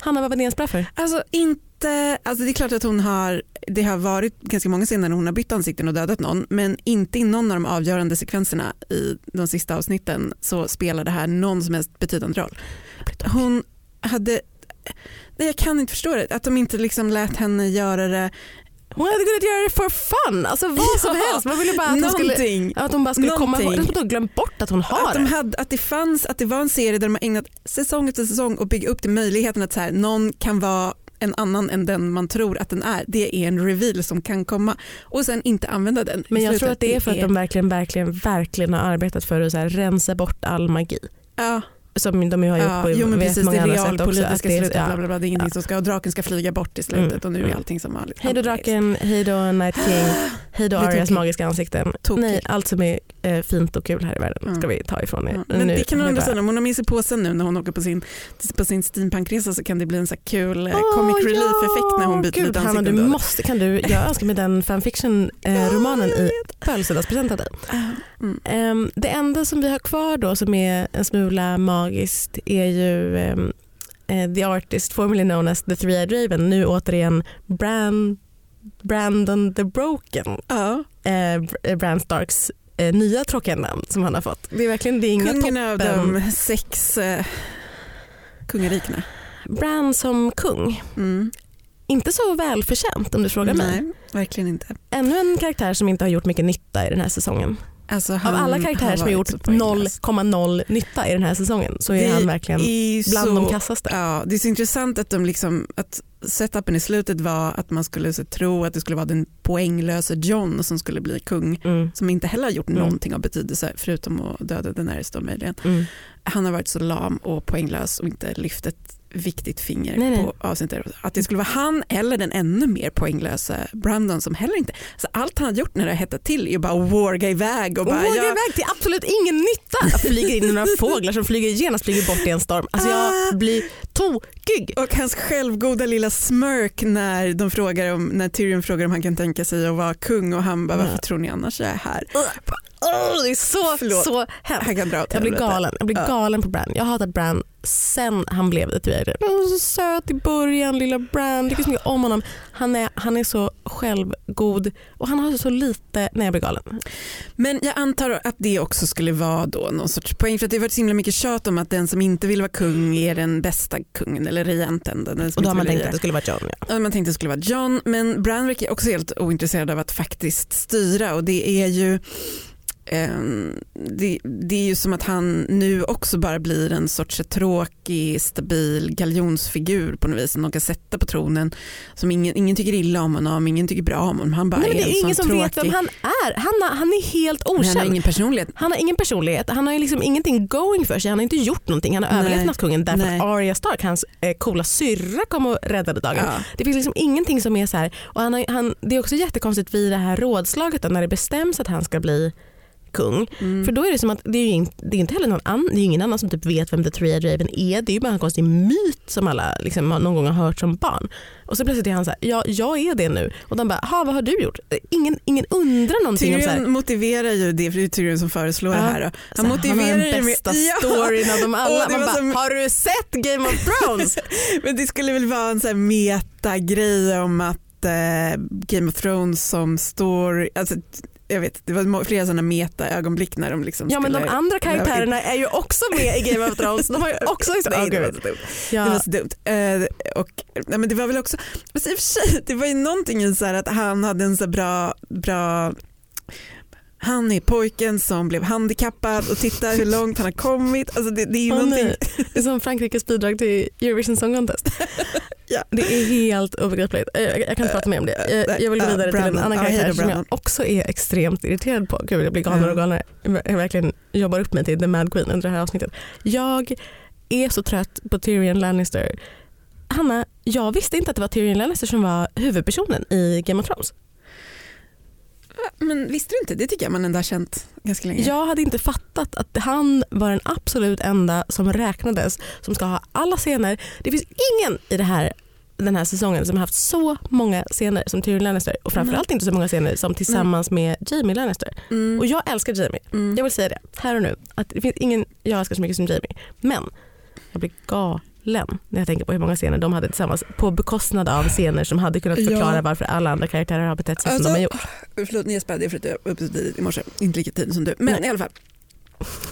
Speaker 1: Hanna, vad var det ens bra för?
Speaker 2: Alltså inte, alltså det är klart att hon har, det har varit ganska många scener när hon har bytt ansikten och dödat någon men inte i någon av de avgörande sekvenserna i de sista avsnitten så spelar det här någon som helst betydande roll. Hon hade, nej jag kan inte förstå det, att de inte liksom lät henne göra det,
Speaker 1: hon hade kunnat göra det for fun, alltså vad som helst. Man ville bara att hon skulle, att hon bara skulle komma ihåg.
Speaker 2: Någonting.
Speaker 1: Jag har glömt bort att hon har
Speaker 2: Att, de
Speaker 1: det.
Speaker 2: hade, att det fanns, att det var en serie där de har ägnat säsong efter säsong och bygga upp till möjligheten att så här, någon kan vara en annan än den man tror att den är. Det är en reveal som kan komma och sen inte använda den.
Speaker 1: Men jag tror att det är för att de verkligen, verkligen, verkligen har arbetat för att så här, rensa bort all magi.
Speaker 2: Ja,
Speaker 1: Som de ju har gjort
Speaker 2: ja,
Speaker 1: på
Speaker 2: jo, men precis,
Speaker 1: många
Speaker 2: det
Speaker 1: andra sätt också. Att det är-
Speaker 2: slutet,
Speaker 1: ja.
Speaker 2: bla, bla, bla, det är ingenting
Speaker 1: Ja.
Speaker 2: som ska, och draken ska flyga bort i slutet
Speaker 1: Mm,
Speaker 2: och nu är
Speaker 1: mm.
Speaker 2: allting som vanligt.
Speaker 1: Hej då draken, hej då Night King, hej då Arias magiska ansikten.
Speaker 2: Tokigt.
Speaker 1: Nej, allt som är fint och kul här i världen ska vi ta ifrån er.
Speaker 2: Ja, men
Speaker 1: Nu
Speaker 2: det kan hon ändå säga, om hon har med sig påsen nu när hon åker på sin, på sin steampunkresa så kan det bli en så kul eh,
Speaker 1: Åh,
Speaker 2: comic relief effekt när hon byter
Speaker 1: Gud,
Speaker 2: lite
Speaker 1: Hanna,
Speaker 2: ansikten.
Speaker 1: du måste, kan du, jag önskar mig den fanfiction-romanen i födelsedagspresent av dig.
Speaker 2: Mm.
Speaker 1: Ehm, det enda som vi har kvar då som är en smula magiskt är ju eh, The Artist formerly known as The Three-Eyed Raven, nu återigen Bran, Brandon the Broken,
Speaker 2: Ja,
Speaker 1: eh, Br- Bran Starks eh, nya tråkiga namn som han har fått. Det är verkligen det är inga
Speaker 2: kungen av de sex eh, kungarikena.
Speaker 1: Bran som kung,
Speaker 2: Mm.
Speaker 1: inte så välförtjänt om du frågar mig.
Speaker 2: Nej, verkligen inte.
Speaker 1: Ännu en karaktär som inte har gjort mycket nytta i den här säsongen.
Speaker 2: Alltså,
Speaker 1: Av alla karaktärer som har gjort
Speaker 2: så poänglös.
Speaker 1: 0,0 nytta i den här säsongen så är
Speaker 2: Det
Speaker 1: han verkligen
Speaker 2: är
Speaker 1: bland
Speaker 2: så,
Speaker 1: de kassaste.
Speaker 2: Ja, det är så intressant att, de liksom, att setupen i slutet var att man skulle så, tro att det skulle vara den poänglöse John som skulle bli kung
Speaker 1: Mm,
Speaker 2: som inte heller har gjort
Speaker 1: Mm.
Speaker 2: någonting av betydelse förutom att döda Daenerys då möjligen.
Speaker 1: mm.
Speaker 2: Han har varit så lam och poänglös och inte lyft ett viktigt finger
Speaker 1: Nej, nej.
Speaker 2: på avsnittet. Att det skulle vara han eller den ännu mer poänglösa Brandon som heller inte... Så allt han har gjort när det har hettat till är ju bara att warga iväg och bara...
Speaker 1: vågar
Speaker 2: ja,
Speaker 1: iväg till absolut ingen nytta. Jag flyger in i några fåglar som flyger genast flyger bort i en storm. Alltså
Speaker 2: Ah.
Speaker 1: jag blir tokig.
Speaker 2: Och hans självgoda lilla smirk när, de frågar om, när Tyrion frågar om han kan tänka sig att vara kung och han bara
Speaker 1: Mm.
Speaker 2: varför tror ni annars jag är här?
Speaker 1: Åh, det är så,
Speaker 2: Förlåt.
Speaker 1: så hemskt. Jag blir galen. Jag blir
Speaker 2: Ja.
Speaker 1: galen på Bran. Jag har hatat Bran sen han blev det tyvärr. Han var så söt i början, lilla Bran. Tycker så mycket om honom. Han är, han är så självgod och han har så lite när jag blir galen.
Speaker 2: Men jag antar att det också skulle vara då någon sorts poäng för att det har varit så himla mycket tjat om att den som inte vill vara kung är den bästa kungen eller regenten. Den
Speaker 1: Och då har man tänkt att det skulle vara John. Ja.
Speaker 2: Man tänkte att det skulle vara John men Branwick är också helt ointresserad av att faktiskt styra och det är ju det, det är ju som att han nu också bara blir en sorts tråkig, stabil galjonsfigur på något vis som de kan sätta på tronen. Som ingen, ingen tycker illa om honom, ingen tycker bra om honom. Han bara
Speaker 1: Nej, men
Speaker 2: är
Speaker 1: det
Speaker 2: en
Speaker 1: är ingen som
Speaker 2: tråkig...
Speaker 1: vet vem han är. Han, har, han är helt
Speaker 2: Men han har
Speaker 1: okänd.
Speaker 2: ingen personlighet.
Speaker 1: Han har ingen personlighet, han har ju liksom ingenting going för sig, han har inte gjort någonting. Han har
Speaker 2: Nej.
Speaker 1: överlevt nattkungen därför
Speaker 2: Nej.
Speaker 1: att Arya Stark, hans eh, coola syrra kom och räddade dagen.
Speaker 2: Ja.
Speaker 1: Det finns liksom ingenting som är så här. Och han har, han, det är också jättekonstigt vid det här rådslaget då, när det bestäms att han ska bli kung.
Speaker 2: Mm.
Speaker 1: För då är det som att det är, ju in, det är inte heller någon annan, det är ingen annan som typ vet vem The Three-Eyed Raven är. Det är ju bara en konstig myt som alla liksom, någon gång har hört som barn. Och så plötsligt är han så här, ja jag är det nu. Och de bara, ha vad har du gjort? Ingen, ingen undrar någonting om så
Speaker 2: Tyrion motiverar ju det, för det är Tyrion som föreslår
Speaker 1: Ja.
Speaker 2: det här. Då.
Speaker 1: Så
Speaker 2: Han
Speaker 1: här,
Speaker 2: motiverar
Speaker 1: han har den
Speaker 2: med-
Speaker 1: bästa
Speaker 2: Ja.
Speaker 1: storyn av dem alla. Man bara,
Speaker 2: som-
Speaker 1: har du sett Game of Thrones?
Speaker 2: Men det skulle väl vara en sån här meta-grej om att eh, Game of Thrones som står, alltså, jag vet, det var flera sådana meta-ögonblick när de liksom
Speaker 1: ja men de andra karaktärerna är ju också med i Game of Thrones. De har ju också Åh,
Speaker 2: det, var så dumt.
Speaker 1: Ja.
Speaker 2: det var så dumt. Eh, och, nej, men det var väl också, fast i och för sig, det var ju någonting i så att han hade en så bra, bra han är pojken som blev handikappad och titta hur långt han har kommit. Alltså det, det är
Speaker 1: Åh,
Speaker 2: någonting.
Speaker 1: Det är som Frankrikes bidrag till Eurovision Song Contest.
Speaker 2: Ja.
Speaker 1: Det är helt obegripligt. Eh, Jag, jag kan inte prata mer om det. Jag, jag vill gå vidare till en annan karaktär som jag också är extremt irriterad på. Gud, jag blir galnare och galnare. Jag verkligen jobbar upp mig till The Mad Queen under det här avsnittet. Jag är så trött på Tyrion Lannister. Hanna, jag visste inte att det var Tyrion Lannister som var huvudpersonen i Game of Thrones.
Speaker 2: Men visste du inte? Det tycker jag man ändå har känt ganska länge.
Speaker 1: Jag hade inte fattat att han var den absolut enda som räknades som ska ha alla scener. Det finns ingen i det här, den här säsongen som har haft så många scener som Tyrion Lannister och framförallt inte så många scener som tillsammans med Jamie Lannister.
Speaker 2: Mm.
Speaker 1: Och jag älskar Jamie.
Speaker 2: Mm.
Speaker 1: Jag vill säga det här och nu. Att det finns ingen jag älskar så mycket som Jamie. Men jag blir galen när jag tänker på hur många scener de hade tillsammans på bekostnad av scener som hade kunnat förklara
Speaker 2: Ja.
Speaker 1: varför alla andra karaktärer har betett sig
Speaker 2: Alltså,
Speaker 1: som de har gjort.
Speaker 2: Förlåt, ni är för att jag var uppe så tidigt i morse. Inte lika tidigt som du. Men
Speaker 1: Nej.
Speaker 2: i alla fall.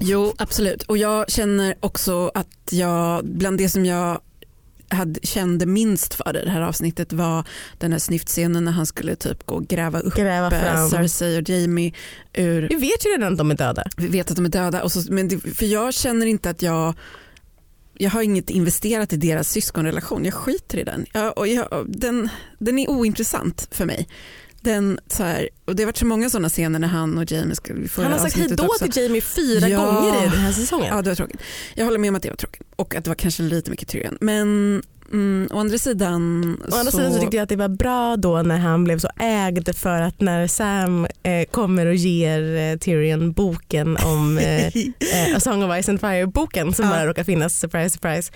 Speaker 2: Jo, absolut. Och jag känner också att jag, bland det som jag hade, kände minst för det här avsnittet var den här snyftscenen när han skulle typ gå och gräva upp
Speaker 1: Gräva
Speaker 2: eh,
Speaker 1: fram.
Speaker 2: Cersei och Jamie ur
Speaker 1: Vi vet ju redan att de är döda.
Speaker 2: vi vet att de är döda. Och så, men det, för jag känner inte att jag jag har inget investerat i deras syskonrelation. Jag skiter i den. Jag, och jag, den, den är ointressant för mig. Den, så här, och det har varit så många sådana scener när han och Jamie
Speaker 1: Han har sagt hej då till Jamie fyra
Speaker 2: Ja.
Speaker 1: gånger i den här säsongen.
Speaker 2: Ja, det var tråkigt. Jag håller med om att det var tråkigt och att det var kanske lite mycket Tyrion. Men mm, å andra sidan
Speaker 1: Å andra sidan så tyckte jag att det var bra då när han blev så ägd för att när Sam eh, kommer och ger eh, Tyrion boken om eh, eh, A Song of Ice and Fire-boken som
Speaker 2: Ja.
Speaker 1: bara råkar finnas, surprise surprise,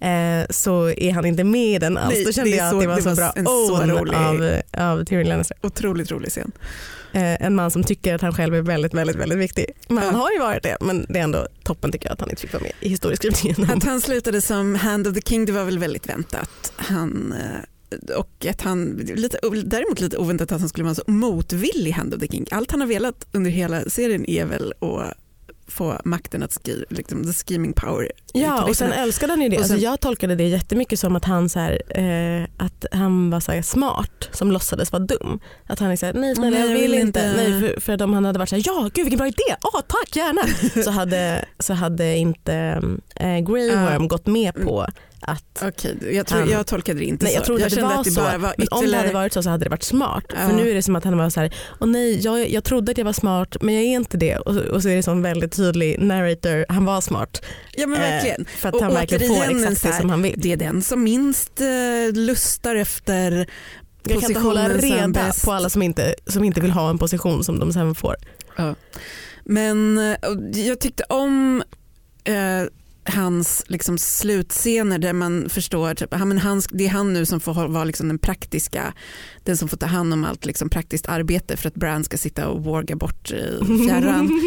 Speaker 1: eh, så är han inte med i den alls.
Speaker 2: Nej,
Speaker 1: Då kände jag
Speaker 2: så-
Speaker 1: att det var
Speaker 2: det
Speaker 1: så
Speaker 2: var
Speaker 1: bra
Speaker 2: en så
Speaker 1: own
Speaker 2: rolig-
Speaker 1: av, av Tyrion Lannister.
Speaker 2: Otroligt rolig scen.
Speaker 1: Eh, en man som tycker att han själv är väldigt, väldigt, väldigt viktig. Men han har ju varit det, men det är ändå toppen tycker jag att han inte fick vara med i historieskrivningen.
Speaker 2: Att han slutade som Hand of the King det var väl väldigt väntat. Han, eh, och att han, lite, däremot lite oväntat att han skulle vara så motvillig Hand of the King. Allt han har velat under hela serien är väl att få makten att skriva, liksom the scheming power.
Speaker 1: Ja och sen
Speaker 2: texterna.
Speaker 1: älskade han ju det.
Speaker 2: Och sen-
Speaker 1: alltså jag tolkade det jättemycket som att han, så här, eh, att han var så här smart som låtsades vara dum. Att han är såhär, nej snälla jag vill inte. Nej, för, för om han hade varit såhär, ja gud vilken bra idé, ah, tack gärna. så, hade, så hade inte eh, Grey. Worm gått med på att
Speaker 2: Okej, jag, tror,
Speaker 1: Han-
Speaker 2: jag tolkade det inte
Speaker 1: Nej,
Speaker 2: så.
Speaker 1: jag trodde att det
Speaker 2: kände
Speaker 1: var
Speaker 2: att det
Speaker 1: så.
Speaker 2: bara var
Speaker 1: men om det
Speaker 2: ytterligare...
Speaker 1: hade varit så så hade det varit smart.
Speaker 2: Ja.
Speaker 1: För nu är det som att han var så här, åh nej jag, jag trodde att jag var smart men jag är inte det. Och, och så är det som väldigt tydlig narrator, han var smart.
Speaker 2: Ja men verkligen.
Speaker 1: Eh, för att
Speaker 2: Och
Speaker 1: han verkligen får exakt
Speaker 2: så
Speaker 1: det som han vill.
Speaker 2: Det är den som minst eh, lustar efter
Speaker 1: Jag kan inte hålla reda på alla som inte, som inte vill ha en position som de sen får.
Speaker 2: Men eh, och jag tyckte om eh, hans liksom, slutscener där man förstår typ, ja, men hans, det är han nu som får vara liksom, den praktiska, den som får ta hand om allt liksom, praktiskt arbete för att Bran ska sitta och warga bort i fjärran.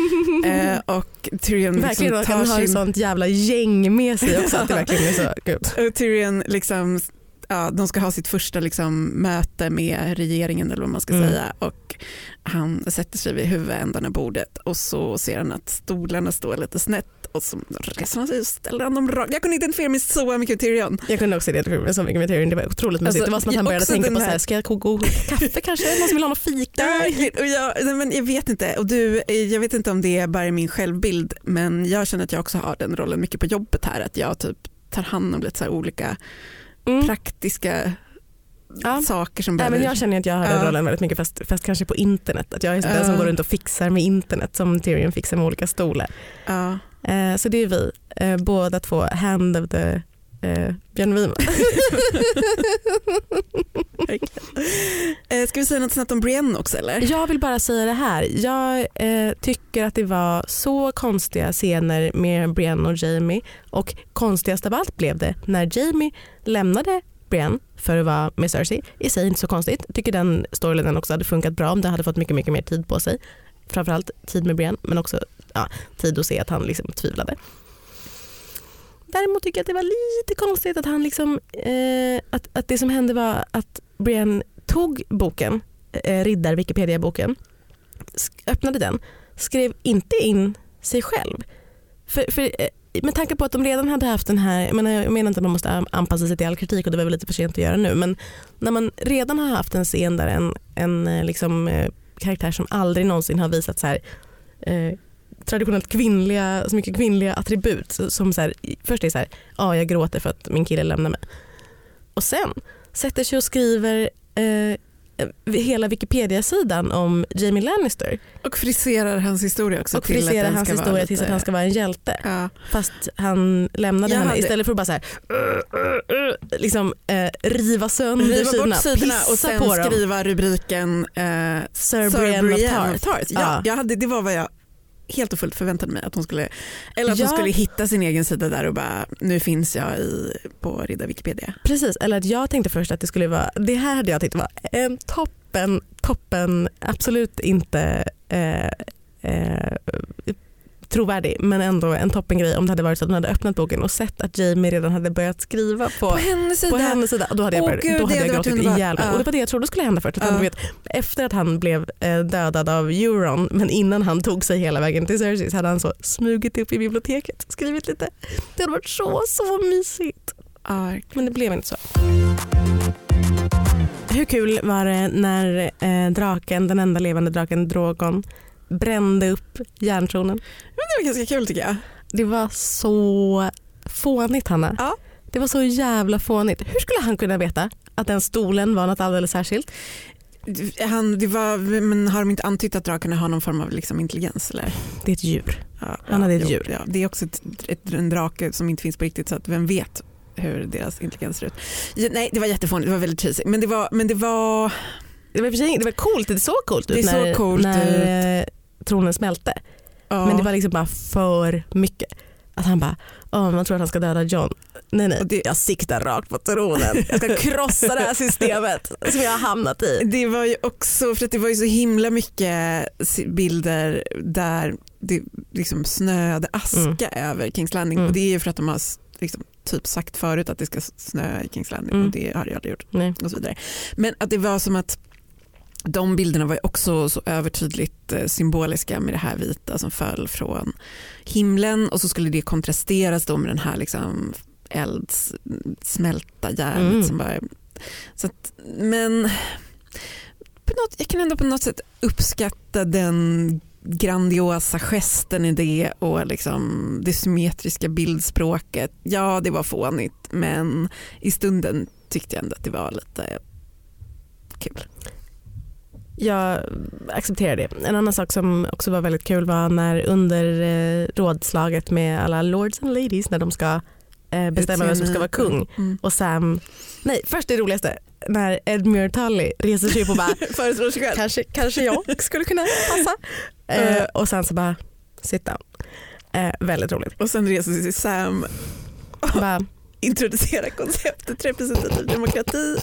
Speaker 2: eh, och Tyrion
Speaker 1: Verkligen,
Speaker 2: liksom, tar
Speaker 1: han har ett
Speaker 2: sin...
Speaker 1: sånt jävla gäng med sig också. Att det verkligen är så, gud.
Speaker 2: Och Tyrion liksom, ja, de ska ha sitt första liksom, möte med regeringen eller vad man ska
Speaker 1: Mm.
Speaker 2: säga och han sätter sig vid huvudändan av bordet och så ser han att stolarna står lite snett och så reser han sig och ställer han dem rakt. Jag kunde identifiera mig så mycket med Tyrion.
Speaker 1: Jag kunde också identifiera mig så mycket med Tyrion, det var otroligt mysigt.
Speaker 2: Alltså,
Speaker 1: det var som att han började tänka på så
Speaker 2: här-
Speaker 1: ska jag koka kaffe kanske? Någon som vill ha något fika?
Speaker 2: Ja, och jag, men jag vet inte, och du, eh, jag vet inte om det är bara min självbild men jag känner att jag också har den rollen mycket på jobbet här att jag typ tar hand om lite så olika
Speaker 1: Mm.
Speaker 2: praktiska
Speaker 1: Ja.
Speaker 2: saker som behöver...
Speaker 1: men jag känner att jag har den
Speaker 2: Ja.
Speaker 1: rollen väldigt mycket fast, fast kanske på internet. Att jag är den som
Speaker 2: Ja.
Speaker 1: går runt och fixar med internet som Tyrion fixar med olika stolar.
Speaker 2: ja.
Speaker 1: Eh, så det är vi, eh, båda två hand of the eh, Björn Wiman.
Speaker 2: Eh, ska vi säga något snabbt om Brienne också eller?
Speaker 1: Jag vill bara säga det här. Jag eh, tycker att det var så konstiga scener med Brienne och Jamie och konstigast av allt blev det när Jamie lämnade Brienne för att vara med Cersei. I sig inte så konstigt. Tycker den storylinen också hade funkat bra om det hade fått mycket, mycket mer tid på sig. Framförallt tid med Brienne men också ja, tid att se att han liksom tvivlade. Däremot tycker jag att det var lite konstigt att han liksom, eh, att, att det som hände var att Brienne tog boken, eh, Riddar Wikipedia-boken, öppnade den, skrev inte in sig själv. För, för, eh, med tanke på att de redan hade haft den här, jag menar, jag menar inte att man måste anpassa sig till all kritik och det var väl lite för sent att göra nu, men när man redan har haft en scen där en, en eh, liksom, eh, karaktär som aldrig någonsin har visat så här, eh, traditionellt kvinnliga, så mycket kvinnliga attribut som så här, först är så här, ja jag gråter för att min kille lämnar mig. Och sen sätter sig och skriver eh, hela Wikipedia-sidan om Jamie Lannister
Speaker 2: Och friserar hans historia också.
Speaker 1: och friserar hans historia
Speaker 2: lite-
Speaker 1: tills att han ska vara en hjälte.
Speaker 2: Ja.
Speaker 1: Fast han lämnade
Speaker 2: Jag
Speaker 1: henne
Speaker 2: hade-
Speaker 1: istället för att bara så här, liksom, eh, riva sönder
Speaker 2: Riva
Speaker 1: sidorna,
Speaker 2: bort sidorna och sen skriva rubriken eh,
Speaker 1: Sir
Speaker 2: Sir
Speaker 1: Brienne of Tarth.
Speaker 2: Tarth. Ja,
Speaker 1: Ja.
Speaker 2: Jag hade, det var vad jag helt och fullt förväntade mig att hon skulle, eller att
Speaker 1: Ja.
Speaker 2: hon skulle hitta sin egen sida där och bara nu finns jag i, på Ridda Wikipedia.
Speaker 1: Precis, eller att jag tänkte först att det skulle vara, det här hade jag tyckt var en toppen, toppen, absolut inte eh, eh, trovärdig men ändå en toppengrej om det hade varit så att hon hade öppnat boken och sett att Jamie redan hade börjat skriva på,
Speaker 2: På hennes sida.
Speaker 1: på hennes sida. Och då hade jag, börjat,
Speaker 2: gud,
Speaker 1: då hade jag gråtit
Speaker 2: underbart.
Speaker 1: ihjäl mig.
Speaker 2: Ja.
Speaker 1: Och det var det jag trodde skulle hända först. Att han,
Speaker 2: Ja.
Speaker 1: du vet, efter att han blev eh, dödad av Euron men innan han tog sig hela vägen till Cersei så hade han så smugit upp i biblioteket skrivit lite. Det hade varit så, så mysigt.
Speaker 2: Ja,
Speaker 1: Men det blev inte så. Hur kul var det när eh, draken, den enda levande draken Drogon brände upp järntronen?
Speaker 2: det var ganska kul tycker jag.
Speaker 1: Det var så fånigt Hanna.
Speaker 2: Ja.
Speaker 1: Det var så jävla fånigt. Hur skulle han kunna veta att den stolen var något alldeles särskilt?
Speaker 2: Han, det var, men har de inte antytt att drakarna har någon form av liksom intelligens? Eller?
Speaker 1: Det är ett djur.
Speaker 2: Ja,
Speaker 1: Han hade ett
Speaker 2: jo,
Speaker 1: djur.
Speaker 2: Ja, det är också ett, ett, en drake som inte finns på riktigt så att vem vet hur deras intelligens ser ut. Ja, nej det var jättefånigt, det var väldigt cheesy. Men det var, men det var
Speaker 1: Det var, det var coolt, det såg coolt ut
Speaker 2: Det såg
Speaker 1: när,
Speaker 2: coolt
Speaker 1: när eh, tronen smälte.
Speaker 2: ja,
Speaker 1: Men det var liksom bara för mycket. Att han bara, oh, man tror att han ska döda John. Nej nej,
Speaker 2: det-
Speaker 1: jag siktar rakt på tronen. Jag ska krossa det här systemet som jag har hamnat i.
Speaker 2: Det var ju också för det var ju så himla mycket bilder där det liksom snöade aska över Kings Landing
Speaker 1: Mm.
Speaker 2: och det är ju för att de har liksom typ sagt förut att det ska snöa i Kings Landing
Speaker 1: Mm.
Speaker 2: och det har det aldrig gjort
Speaker 1: Nej.
Speaker 2: och så vidare. Men att det var som att de bilderna var också så övertydligt eh, symboliska med det här vita som föll från himlen och så skulle det kontrasteras då med den här liksom elds, smälta järnet
Speaker 1: Mm.
Speaker 2: som bara så att, men på något, jag kan ändå på något sätt uppskatta den grandiosa gesten i det och liksom det symmetriska bildspråket. Ja, det var fånigt men i stunden tyckte jag ändå att det var lite kul.
Speaker 1: Jag accepterar det. En annan sak som också var väldigt kul var när under eh, rådslaget med alla lords and ladies när de ska eh, bestämma vem som ska vara kung
Speaker 2: Mm.
Speaker 1: och Sam, nej först det roligaste när Edmure Tully reser sig upp och bara
Speaker 2: Föreslår sig själv.
Speaker 1: kanske, kanske jag skulle kunna passa. Eh, och sen så bara sit down. Eh, väldigt roligt.
Speaker 2: Och sen reser sig Sam
Speaker 1: Bara,
Speaker 2: introducera konceptet representativ demokrati.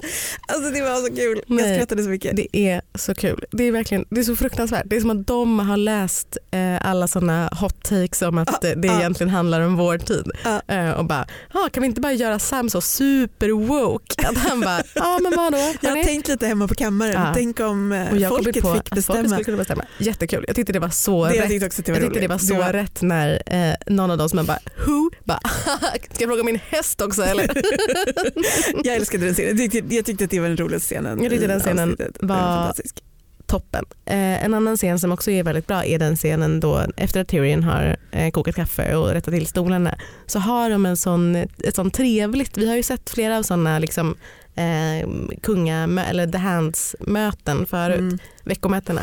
Speaker 2: Alltså det var så kul. Jag
Speaker 1: Nej.
Speaker 2: skrattade så mycket.
Speaker 1: det är så kul. Det är verkligen det är så fruktansvärt. Det är som att de har läst eh, alla sådana hot takes om att
Speaker 2: Ja,
Speaker 1: eh, det
Speaker 2: ja.
Speaker 1: egentligen handlar om vår tid.
Speaker 2: Ja.
Speaker 1: Eh, och bara, ah, kan vi inte bara göra Sam så super woke? Att han bara, ja men vadå?
Speaker 2: Jag har
Speaker 1: hörni?"
Speaker 2: tänkt lite hemma på kammaren.
Speaker 1: Ja.
Speaker 2: Tänk om eh,
Speaker 1: jag
Speaker 2: folket
Speaker 1: på
Speaker 2: fick
Speaker 1: att folket
Speaker 2: bestämma.
Speaker 1: skulle bestämma. Jättekul. Jag tyckte det var så
Speaker 2: det
Speaker 1: rätt.
Speaker 2: jag tyckte också det var
Speaker 1: jag tyckte det var så rätt när eh, någon av dem som bara who? Bara, ska jag fråga min häst också eller?
Speaker 2: Jag älskade den scenen. Jag tyckte, jag tyckte att det var den roligaste scenen.
Speaker 1: Jag tyckte den scenen
Speaker 2: avsnittet. Den
Speaker 1: var-
Speaker 2: fantastisk.
Speaker 1: Toppen. Eh, en annan scen som också är väldigt bra är den scenen då efter att Tyrion har eh, kokat kaffe och rättat till stolarna så har de en sån, ett sånt trevligt, vi har ju sett flera av sådana liksom, eh, kunga eller the hands möten förut,
Speaker 2: Mm.
Speaker 1: veckomötena.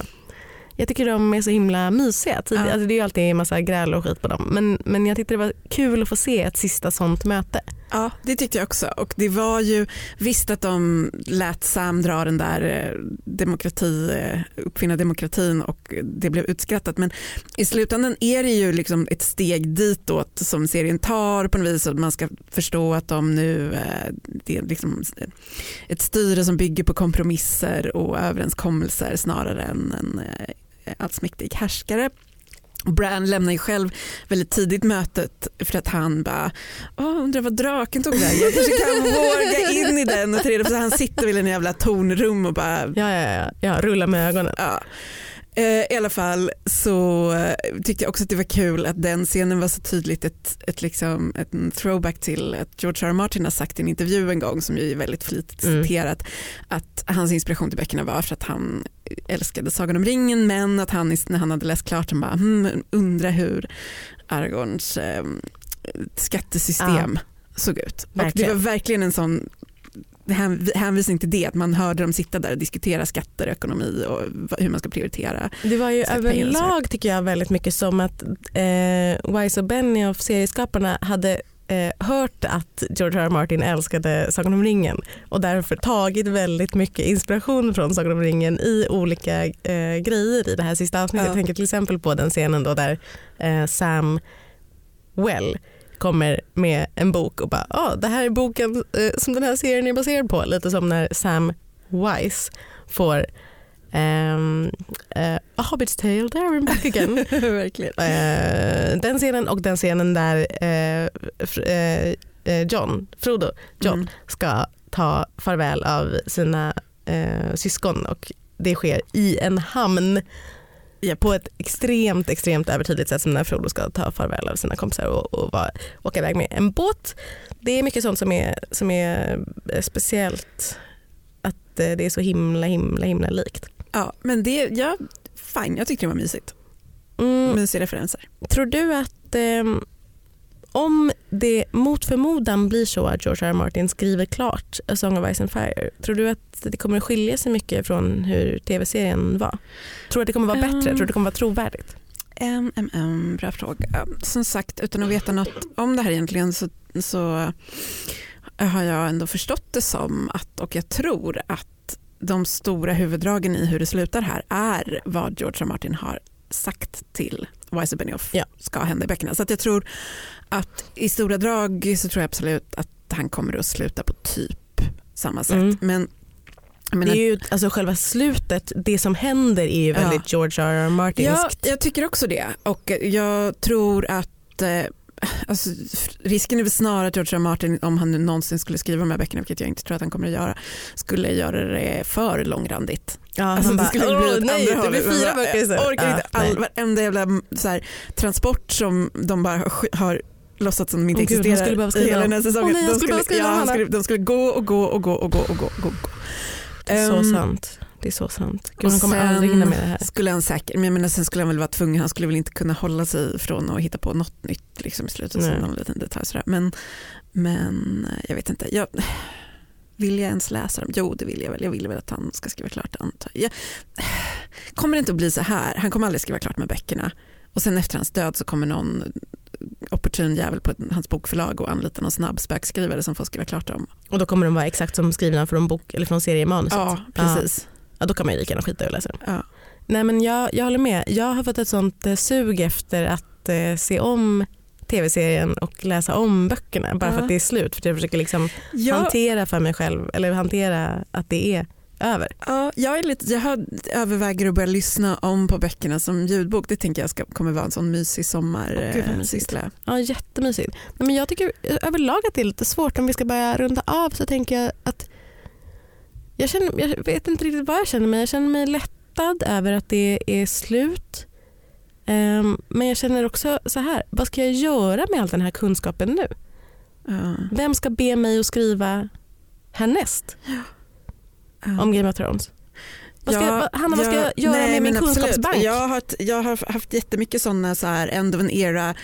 Speaker 1: Jag tycker de är så himla mysiga. Tid,
Speaker 2: Ja.
Speaker 1: alltså det är ju alltid en massa gräl och skit på dem men, men jag tyckte det var kul att få se ett sista sånt möte.
Speaker 2: Ja, det tyckte jag också. Och det var ju visst att de lät Sam dra den där eh, demokrati, eh, uppfinna demokratin och det blev utskrattat. Men i slutändan är det ju liksom ett steg ditåt som serien tar på något vis. Att man ska förstå att de nu, eh, det är liksom ett styre som bygger på kompromisser och överenskommelser snarare än en allsmäktig härskare. Bran lämnar ju själv väldigt tidigt mötet för att han bara, Åh, undrar vad draken tog vägen, jag kanske kan våga in i den och på så han sitter väl i en jävla tornrum och bara,
Speaker 1: Ja, ja, ja, ja rulla med ögonen.
Speaker 2: ja. Eh, I alla fall så eh, tyckte jag också att det var kul att den scenen var så tydligt ett, ett, liksom, ett throwback till att George R. R. Martin har sagt i en intervju en gång som ju är väldigt flitigt
Speaker 1: Mm.
Speaker 2: citerat att hans inspiration till böckerna var för att han älskade Sagan om ringen men att han när han hade läst klart han bara hmm, undrar hur Aragorns eh, skattesystem såg ut. Och det var verkligen en sån hänvisning till det, att man hörde dem sitta där och diskutera skatter och ekonomi och hur man ska prioritera.
Speaker 1: Det var ju
Speaker 2: och
Speaker 1: överlag tycker jag väldigt mycket som att eh, Wise och Benioff, serieskaparna, hade eh, hört att George R. R. Martin älskade Sagan om ringen och därför tagit väldigt mycket inspiration från Sagan om ringen i olika eh, grejer i det här sista avsnittet.
Speaker 2: Ja.
Speaker 1: Jag tänker till exempel på den scenen då där eh, Sam Well kommer med en bok och bara ah, det här är boken eh, som den här serien är baserad på. Lite som när Sam Wise får eh, A Hobbit's Tale, there I'm back again.
Speaker 2: Verkligen.
Speaker 1: Eh, den scenen och den scenen där eh, John, Frodo, John
Speaker 2: Mm.
Speaker 1: ska ta farväl av sina syskon och det sker i en hamn på ett extremt extremt övertydligt sätt som när Frodo ska ta farväl av sina kompisar och, och vara, åka iväg med en båt. Det är mycket sånt som är, som är eh, speciellt att eh, det är så himla himla himla likt.
Speaker 2: Ja, men det, ja, fine, jag tyckte det var mysigt.
Speaker 1: Mm,
Speaker 2: Mysiga referenser.
Speaker 1: Tror du att ehm, om det mot förmodan blir så att George R. R. Martin skriver klart A Song of Ice and Fire, tror du att det kommer att skilja sig mycket från hur tv-serien var? Tror du att det kommer vara bättre?
Speaker 2: Um,
Speaker 1: Tror du att det kommer vara trovärdigt?
Speaker 2: Mm, mm, bra fråga. Som sagt, utan att veta något om det här egentligen så, så har jag ändå förstått det som att, och jag tror att de stora huvuddragen i hur det slutar här är vad George. R. Martin har sagt till Weiser Benioff
Speaker 1: Ja.
Speaker 2: ska hända i böckerna. Så jag tror att i stora drag så tror jag absolut att han kommer att sluta på typ samma sätt.
Speaker 1: Mm.
Speaker 2: Men,
Speaker 1: Det är ju alltså själva slutet, det som händer är ju väldigt George R. R.
Speaker 2: Ja,
Speaker 1: Martinskt.
Speaker 2: jag tycker också det. Och jag tror att eh, alltså, risken är väl snarare att George R. R. Martin, om han nu någonsin skulle skriva de här böckerna, vilket jag inte tror att han kommer att göra, skulle göra det för långrandigt.
Speaker 1: Ja,
Speaker 2: Alltså, det skulle bli
Speaker 1: "Åh,
Speaker 2: ett
Speaker 1: nej,
Speaker 2: andra
Speaker 1: det blir
Speaker 2: håll."
Speaker 1: fyra böcker istället.
Speaker 2: Orkar
Speaker 1: Ja,
Speaker 2: inte. All, varenda jävla så här, transport som de bara har låtsats som inte
Speaker 1: gud, han
Speaker 2: existerar
Speaker 1: skulle behöva
Speaker 2: i
Speaker 1: skriva
Speaker 2: hela den här säsongen.
Speaker 1: Åh, nej,
Speaker 2: de,
Speaker 1: skulle skriva
Speaker 2: ja, skulle, de skulle gå och gå och gå och gå och gå. Och gå.
Speaker 1: Det är så
Speaker 2: Ehm,
Speaker 1: sant. Det är så sant. Gud, han kommer aldrig hinna med det här.
Speaker 2: Skulle han säkert, men jag menar, sen skulle han väl vara tvungen, han skulle väl inte kunna hålla sig från att hitta på något nytt liksom, i slutet, någon liten detalj. Sådär. Men, men jag vet inte, jag, vill jag ens läsa dem? Jo det vill jag väl, jag vill väl att han ska skriva klart antar jag. Kommer det inte att bli så här, han kommer aldrig skriva klart med böckerna och sen efter hans död så kommer någon opportun jävel på hans bokförlag och anlita någon snabb spökskrivare som får skriva klart dem.
Speaker 1: Och då kommer de vara exakt som skrivna från, bok, eller från seriemanuset.
Speaker 2: Ja, precis.
Speaker 1: Ja, då kan man ju lika gärna skita i att läsa dem.
Speaker 2: Ja.
Speaker 1: Nej, men jag, jag håller med. Jag har fått ett sånt eh, sug efter att eh, se om tv-serien och läsa om böckerna bara för
Speaker 2: Ja.
Speaker 1: att det är slut. För jag försöker liksom
Speaker 2: Ja.
Speaker 1: hantera för mig själv, eller hantera att det är över.
Speaker 2: Ja, jag, är lite, jag har, överväger att börja lyssna om på böckerna som ljudbok. Det tänker jag ska, kommer vara en sån mysig sommar
Speaker 1: Åh, gud, vad
Speaker 2: eh,
Speaker 1: mysigt.
Speaker 2: syssla.
Speaker 1: Ja, jättemysigt. Nej, men jag tycker överlag att det är lite svårt. Om vi ska börja runda av så tänker jag att jag, känner, jag vet inte riktigt vad jag känner men jag känner mig lättad över att det är slut. Ehm, men jag känner också så här, vad ska jag göra med all den här kunskapen nu?
Speaker 2: Ja,
Speaker 1: Vem ska be mig att skriva härnäst
Speaker 2: ja.
Speaker 1: om Game of Thrones? Vad ska,
Speaker 2: Ja,
Speaker 1: Hanna, vad ska
Speaker 2: ja,
Speaker 1: jag göra
Speaker 2: nej,
Speaker 1: med min
Speaker 2: absolut.
Speaker 1: kunskapsbank?
Speaker 2: Jag har, jag har haft jättemycket sådana så här end of an era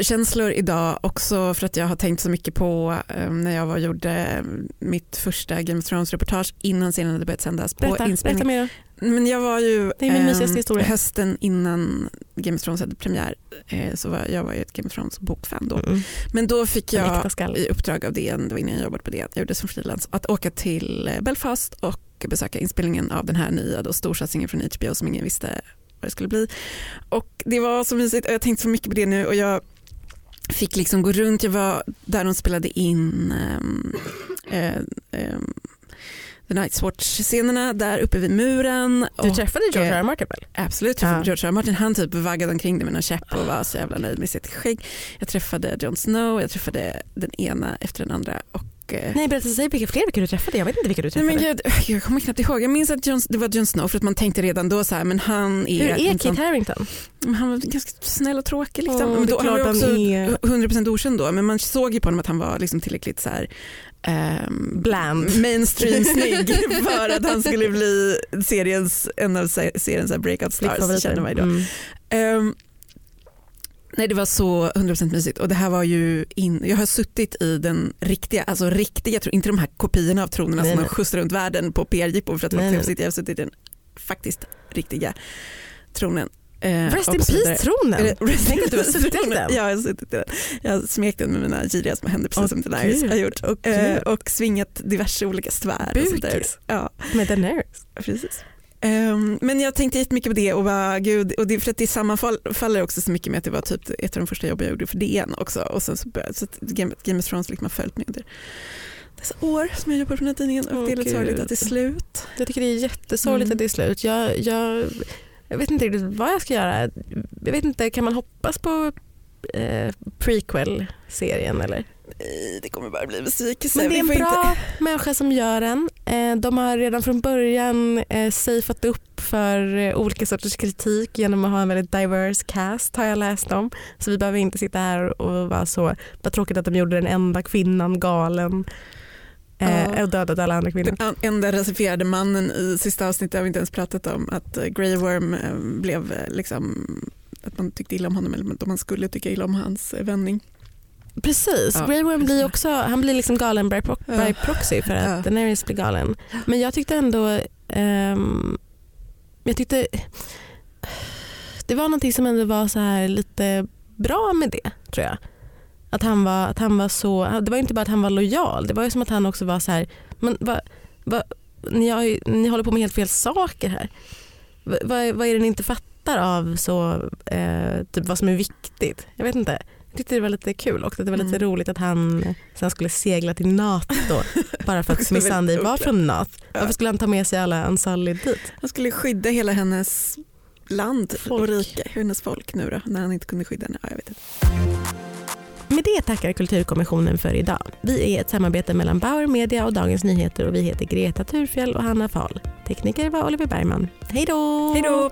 Speaker 2: känslor idag också för att jag har tänkt så mycket på eh, när jag var gjorde mitt första Game of Thrones-reportage innan serien hade börjat sändas på
Speaker 1: berätta,
Speaker 2: inspelning.
Speaker 1: berätta mer.
Speaker 2: Men jag var ju
Speaker 1: Det är min
Speaker 2: ehm,
Speaker 1: mysigaste historia.
Speaker 2: hösten innan Game of Thrones hade premiär eh, så var jag var ju ett Game of Thrones bokfan då.
Speaker 1: Mm.
Speaker 2: Men då fick jag i uppdrag av DN, det var innan jag jobbade på DN, jag gjorde det som frilans, att åka till eh, Belfast och besöka inspelningen av den här nya då, storsatsningen från HBO som ingen visste vad det skulle bli. Och det var så mysigt och jag tänkte så mycket på det nu och jag fick liksom gå runt, jag var där de spelade in um, um, The Night's Watch-scenerna där uppe vid muren.
Speaker 1: Du
Speaker 2: och,
Speaker 1: träffade George
Speaker 2: eh,
Speaker 1: R. R. Martin väl?
Speaker 2: Absolut, jag
Speaker 1: Ja.
Speaker 2: träffade George R. R. Martin. Han typ vaggade omkring det med en käpp och var så jävla nöjd med sitt skägg. Jag träffade Jon Snow, jag träffade den ena efter den andra. Och, eh,
Speaker 1: Nej berätta, säg vilka fler vilka du träffade. Jag vet inte vilka du
Speaker 2: Nej,
Speaker 1: träffade.
Speaker 2: men jag, jag kommer knappt ihåg. Jag minns att Jon, det var Jon Snow för att man tänkte redan då så här, men han är,
Speaker 1: Hur är Kit
Speaker 2: sån,
Speaker 1: Harington?
Speaker 2: han var ganska snäll och tråkig. Liksom.
Speaker 1: Åh,
Speaker 2: men då, han var också
Speaker 1: är.
Speaker 2: 100% okänd då, men man såg ju på honom att han var liksom tillräckligt så här, ehm,
Speaker 1: Bland.
Speaker 2: mainstream snygg för att han skulle bli seriens, en av se- seriens breakout stars kände man då.
Speaker 1: Mm.
Speaker 2: Ehm, nej det var så 100% mysigt och det här var ju in, jag har suttit i den riktiga, alltså riktiga, inte de här kopiorna av tronerna
Speaker 1: Nej,
Speaker 2: som
Speaker 1: nej.
Speaker 2: de skjutsar runt världen på PR-jippon för att
Speaker 1: Nej,
Speaker 2: vara
Speaker 1: nej.
Speaker 2: trevligt. Jag har suttit i den faktiskt riktiga tronen Eh,
Speaker 1: Rest
Speaker 2: och
Speaker 1: in
Speaker 2: så vidare.
Speaker 1: peace tronen.
Speaker 2: Eller, rest
Speaker 1: Tänk att du har suttit i den.
Speaker 2: Ja, jag har suttit i den. Jag har smekt den med mina giriga små händer precis
Speaker 1: Åh,
Speaker 2: som Daenerys har gjort.
Speaker 1: Åh,
Speaker 2: Eh, och svingat diverse olika svärd. Och.
Speaker 1: Bukis.
Speaker 2: Ja,
Speaker 1: Med Daenerys.
Speaker 2: precis. Ehm, men jag tänkte jättemycket på det och bara, gud, och det, för att det sammanfaller också så mycket med att det var typ ett av de första jobben jag gjorde för DN också. Och sen så, började, så Game, Game of Thrones liksom har följt mig under dessa år som jag jobbar på den här tidningen och
Speaker 1: Åh,
Speaker 2: det är lite sorgligt att det är slut.
Speaker 1: Jag tycker det är jättesorgligt
Speaker 2: Mm.
Speaker 1: att det är slut. Jag, jag, jag vet inte riktigt vad jag ska göra. Jag vet inte, kan man hoppas på eh, prequel-serien eller?
Speaker 2: Nej, det kommer bara bli besvikelse.
Speaker 1: Men det är en bra människa som gör den. Eh, de har redan från början eh, safeat upp för eh, olika sorters kritik genom att ha en väldigt diverse cast har jag läst om. Så vi behöver inte sitta här och vara så, vad tråkigt att de gjorde den enda kvinnan galen eh, och dödade alla andra kvinnor.
Speaker 2: Den enda rasifierade mannen i sista avsnittet har vi inte ens pratat om att eh, Grey Worm eh, blev eh, liksom att man tyckte illa om honom eller att man skulle tycka illa om hans vändning.
Speaker 1: Precis,
Speaker 2: Ja.
Speaker 1: Grey Worm blir också han blir liksom galen by, pro-
Speaker 2: Ja.
Speaker 1: by proxy för att
Speaker 2: Ja.
Speaker 1: Daenerys blir galen. Men jag tyckte ändå, ehm, jag tyckte det var någonting som ändå var så här lite bra med det tror jag. Att han var, att han var så, det var inte bara att han var lojal, det var ju som att han också var så här, men vad, vad, ni, har ni håller på med helt fel saker här. Vad, vad, vad är det ni inte fattar av så, eh, typ vad som är viktigt? Jag vet inte. Jag tyckte det var lite kul och att det var lite
Speaker 2: Mm.
Speaker 1: roligt att han sen skulle segla till Nath då bara för att
Speaker 2: Också väldigt
Speaker 1: var från Nath.
Speaker 2: Ja.
Speaker 1: Varför skulle han ta med sig alla Unsullied dit?
Speaker 2: Han skulle skydda hela hennes land och
Speaker 1: Folk.
Speaker 2: rike, hennes folk nu då, när han inte kunde skydda henne. Ja, jag vet inte.
Speaker 1: Med det tackar Kulturkommissionen för idag. Vi är ett samarbete mellan Bauer Media och Dagens Nyheter och vi heter Greta Thurfjell och Hanna Fahl. Tekniker var Oliver Bergman. Hej då!
Speaker 2: Hej då!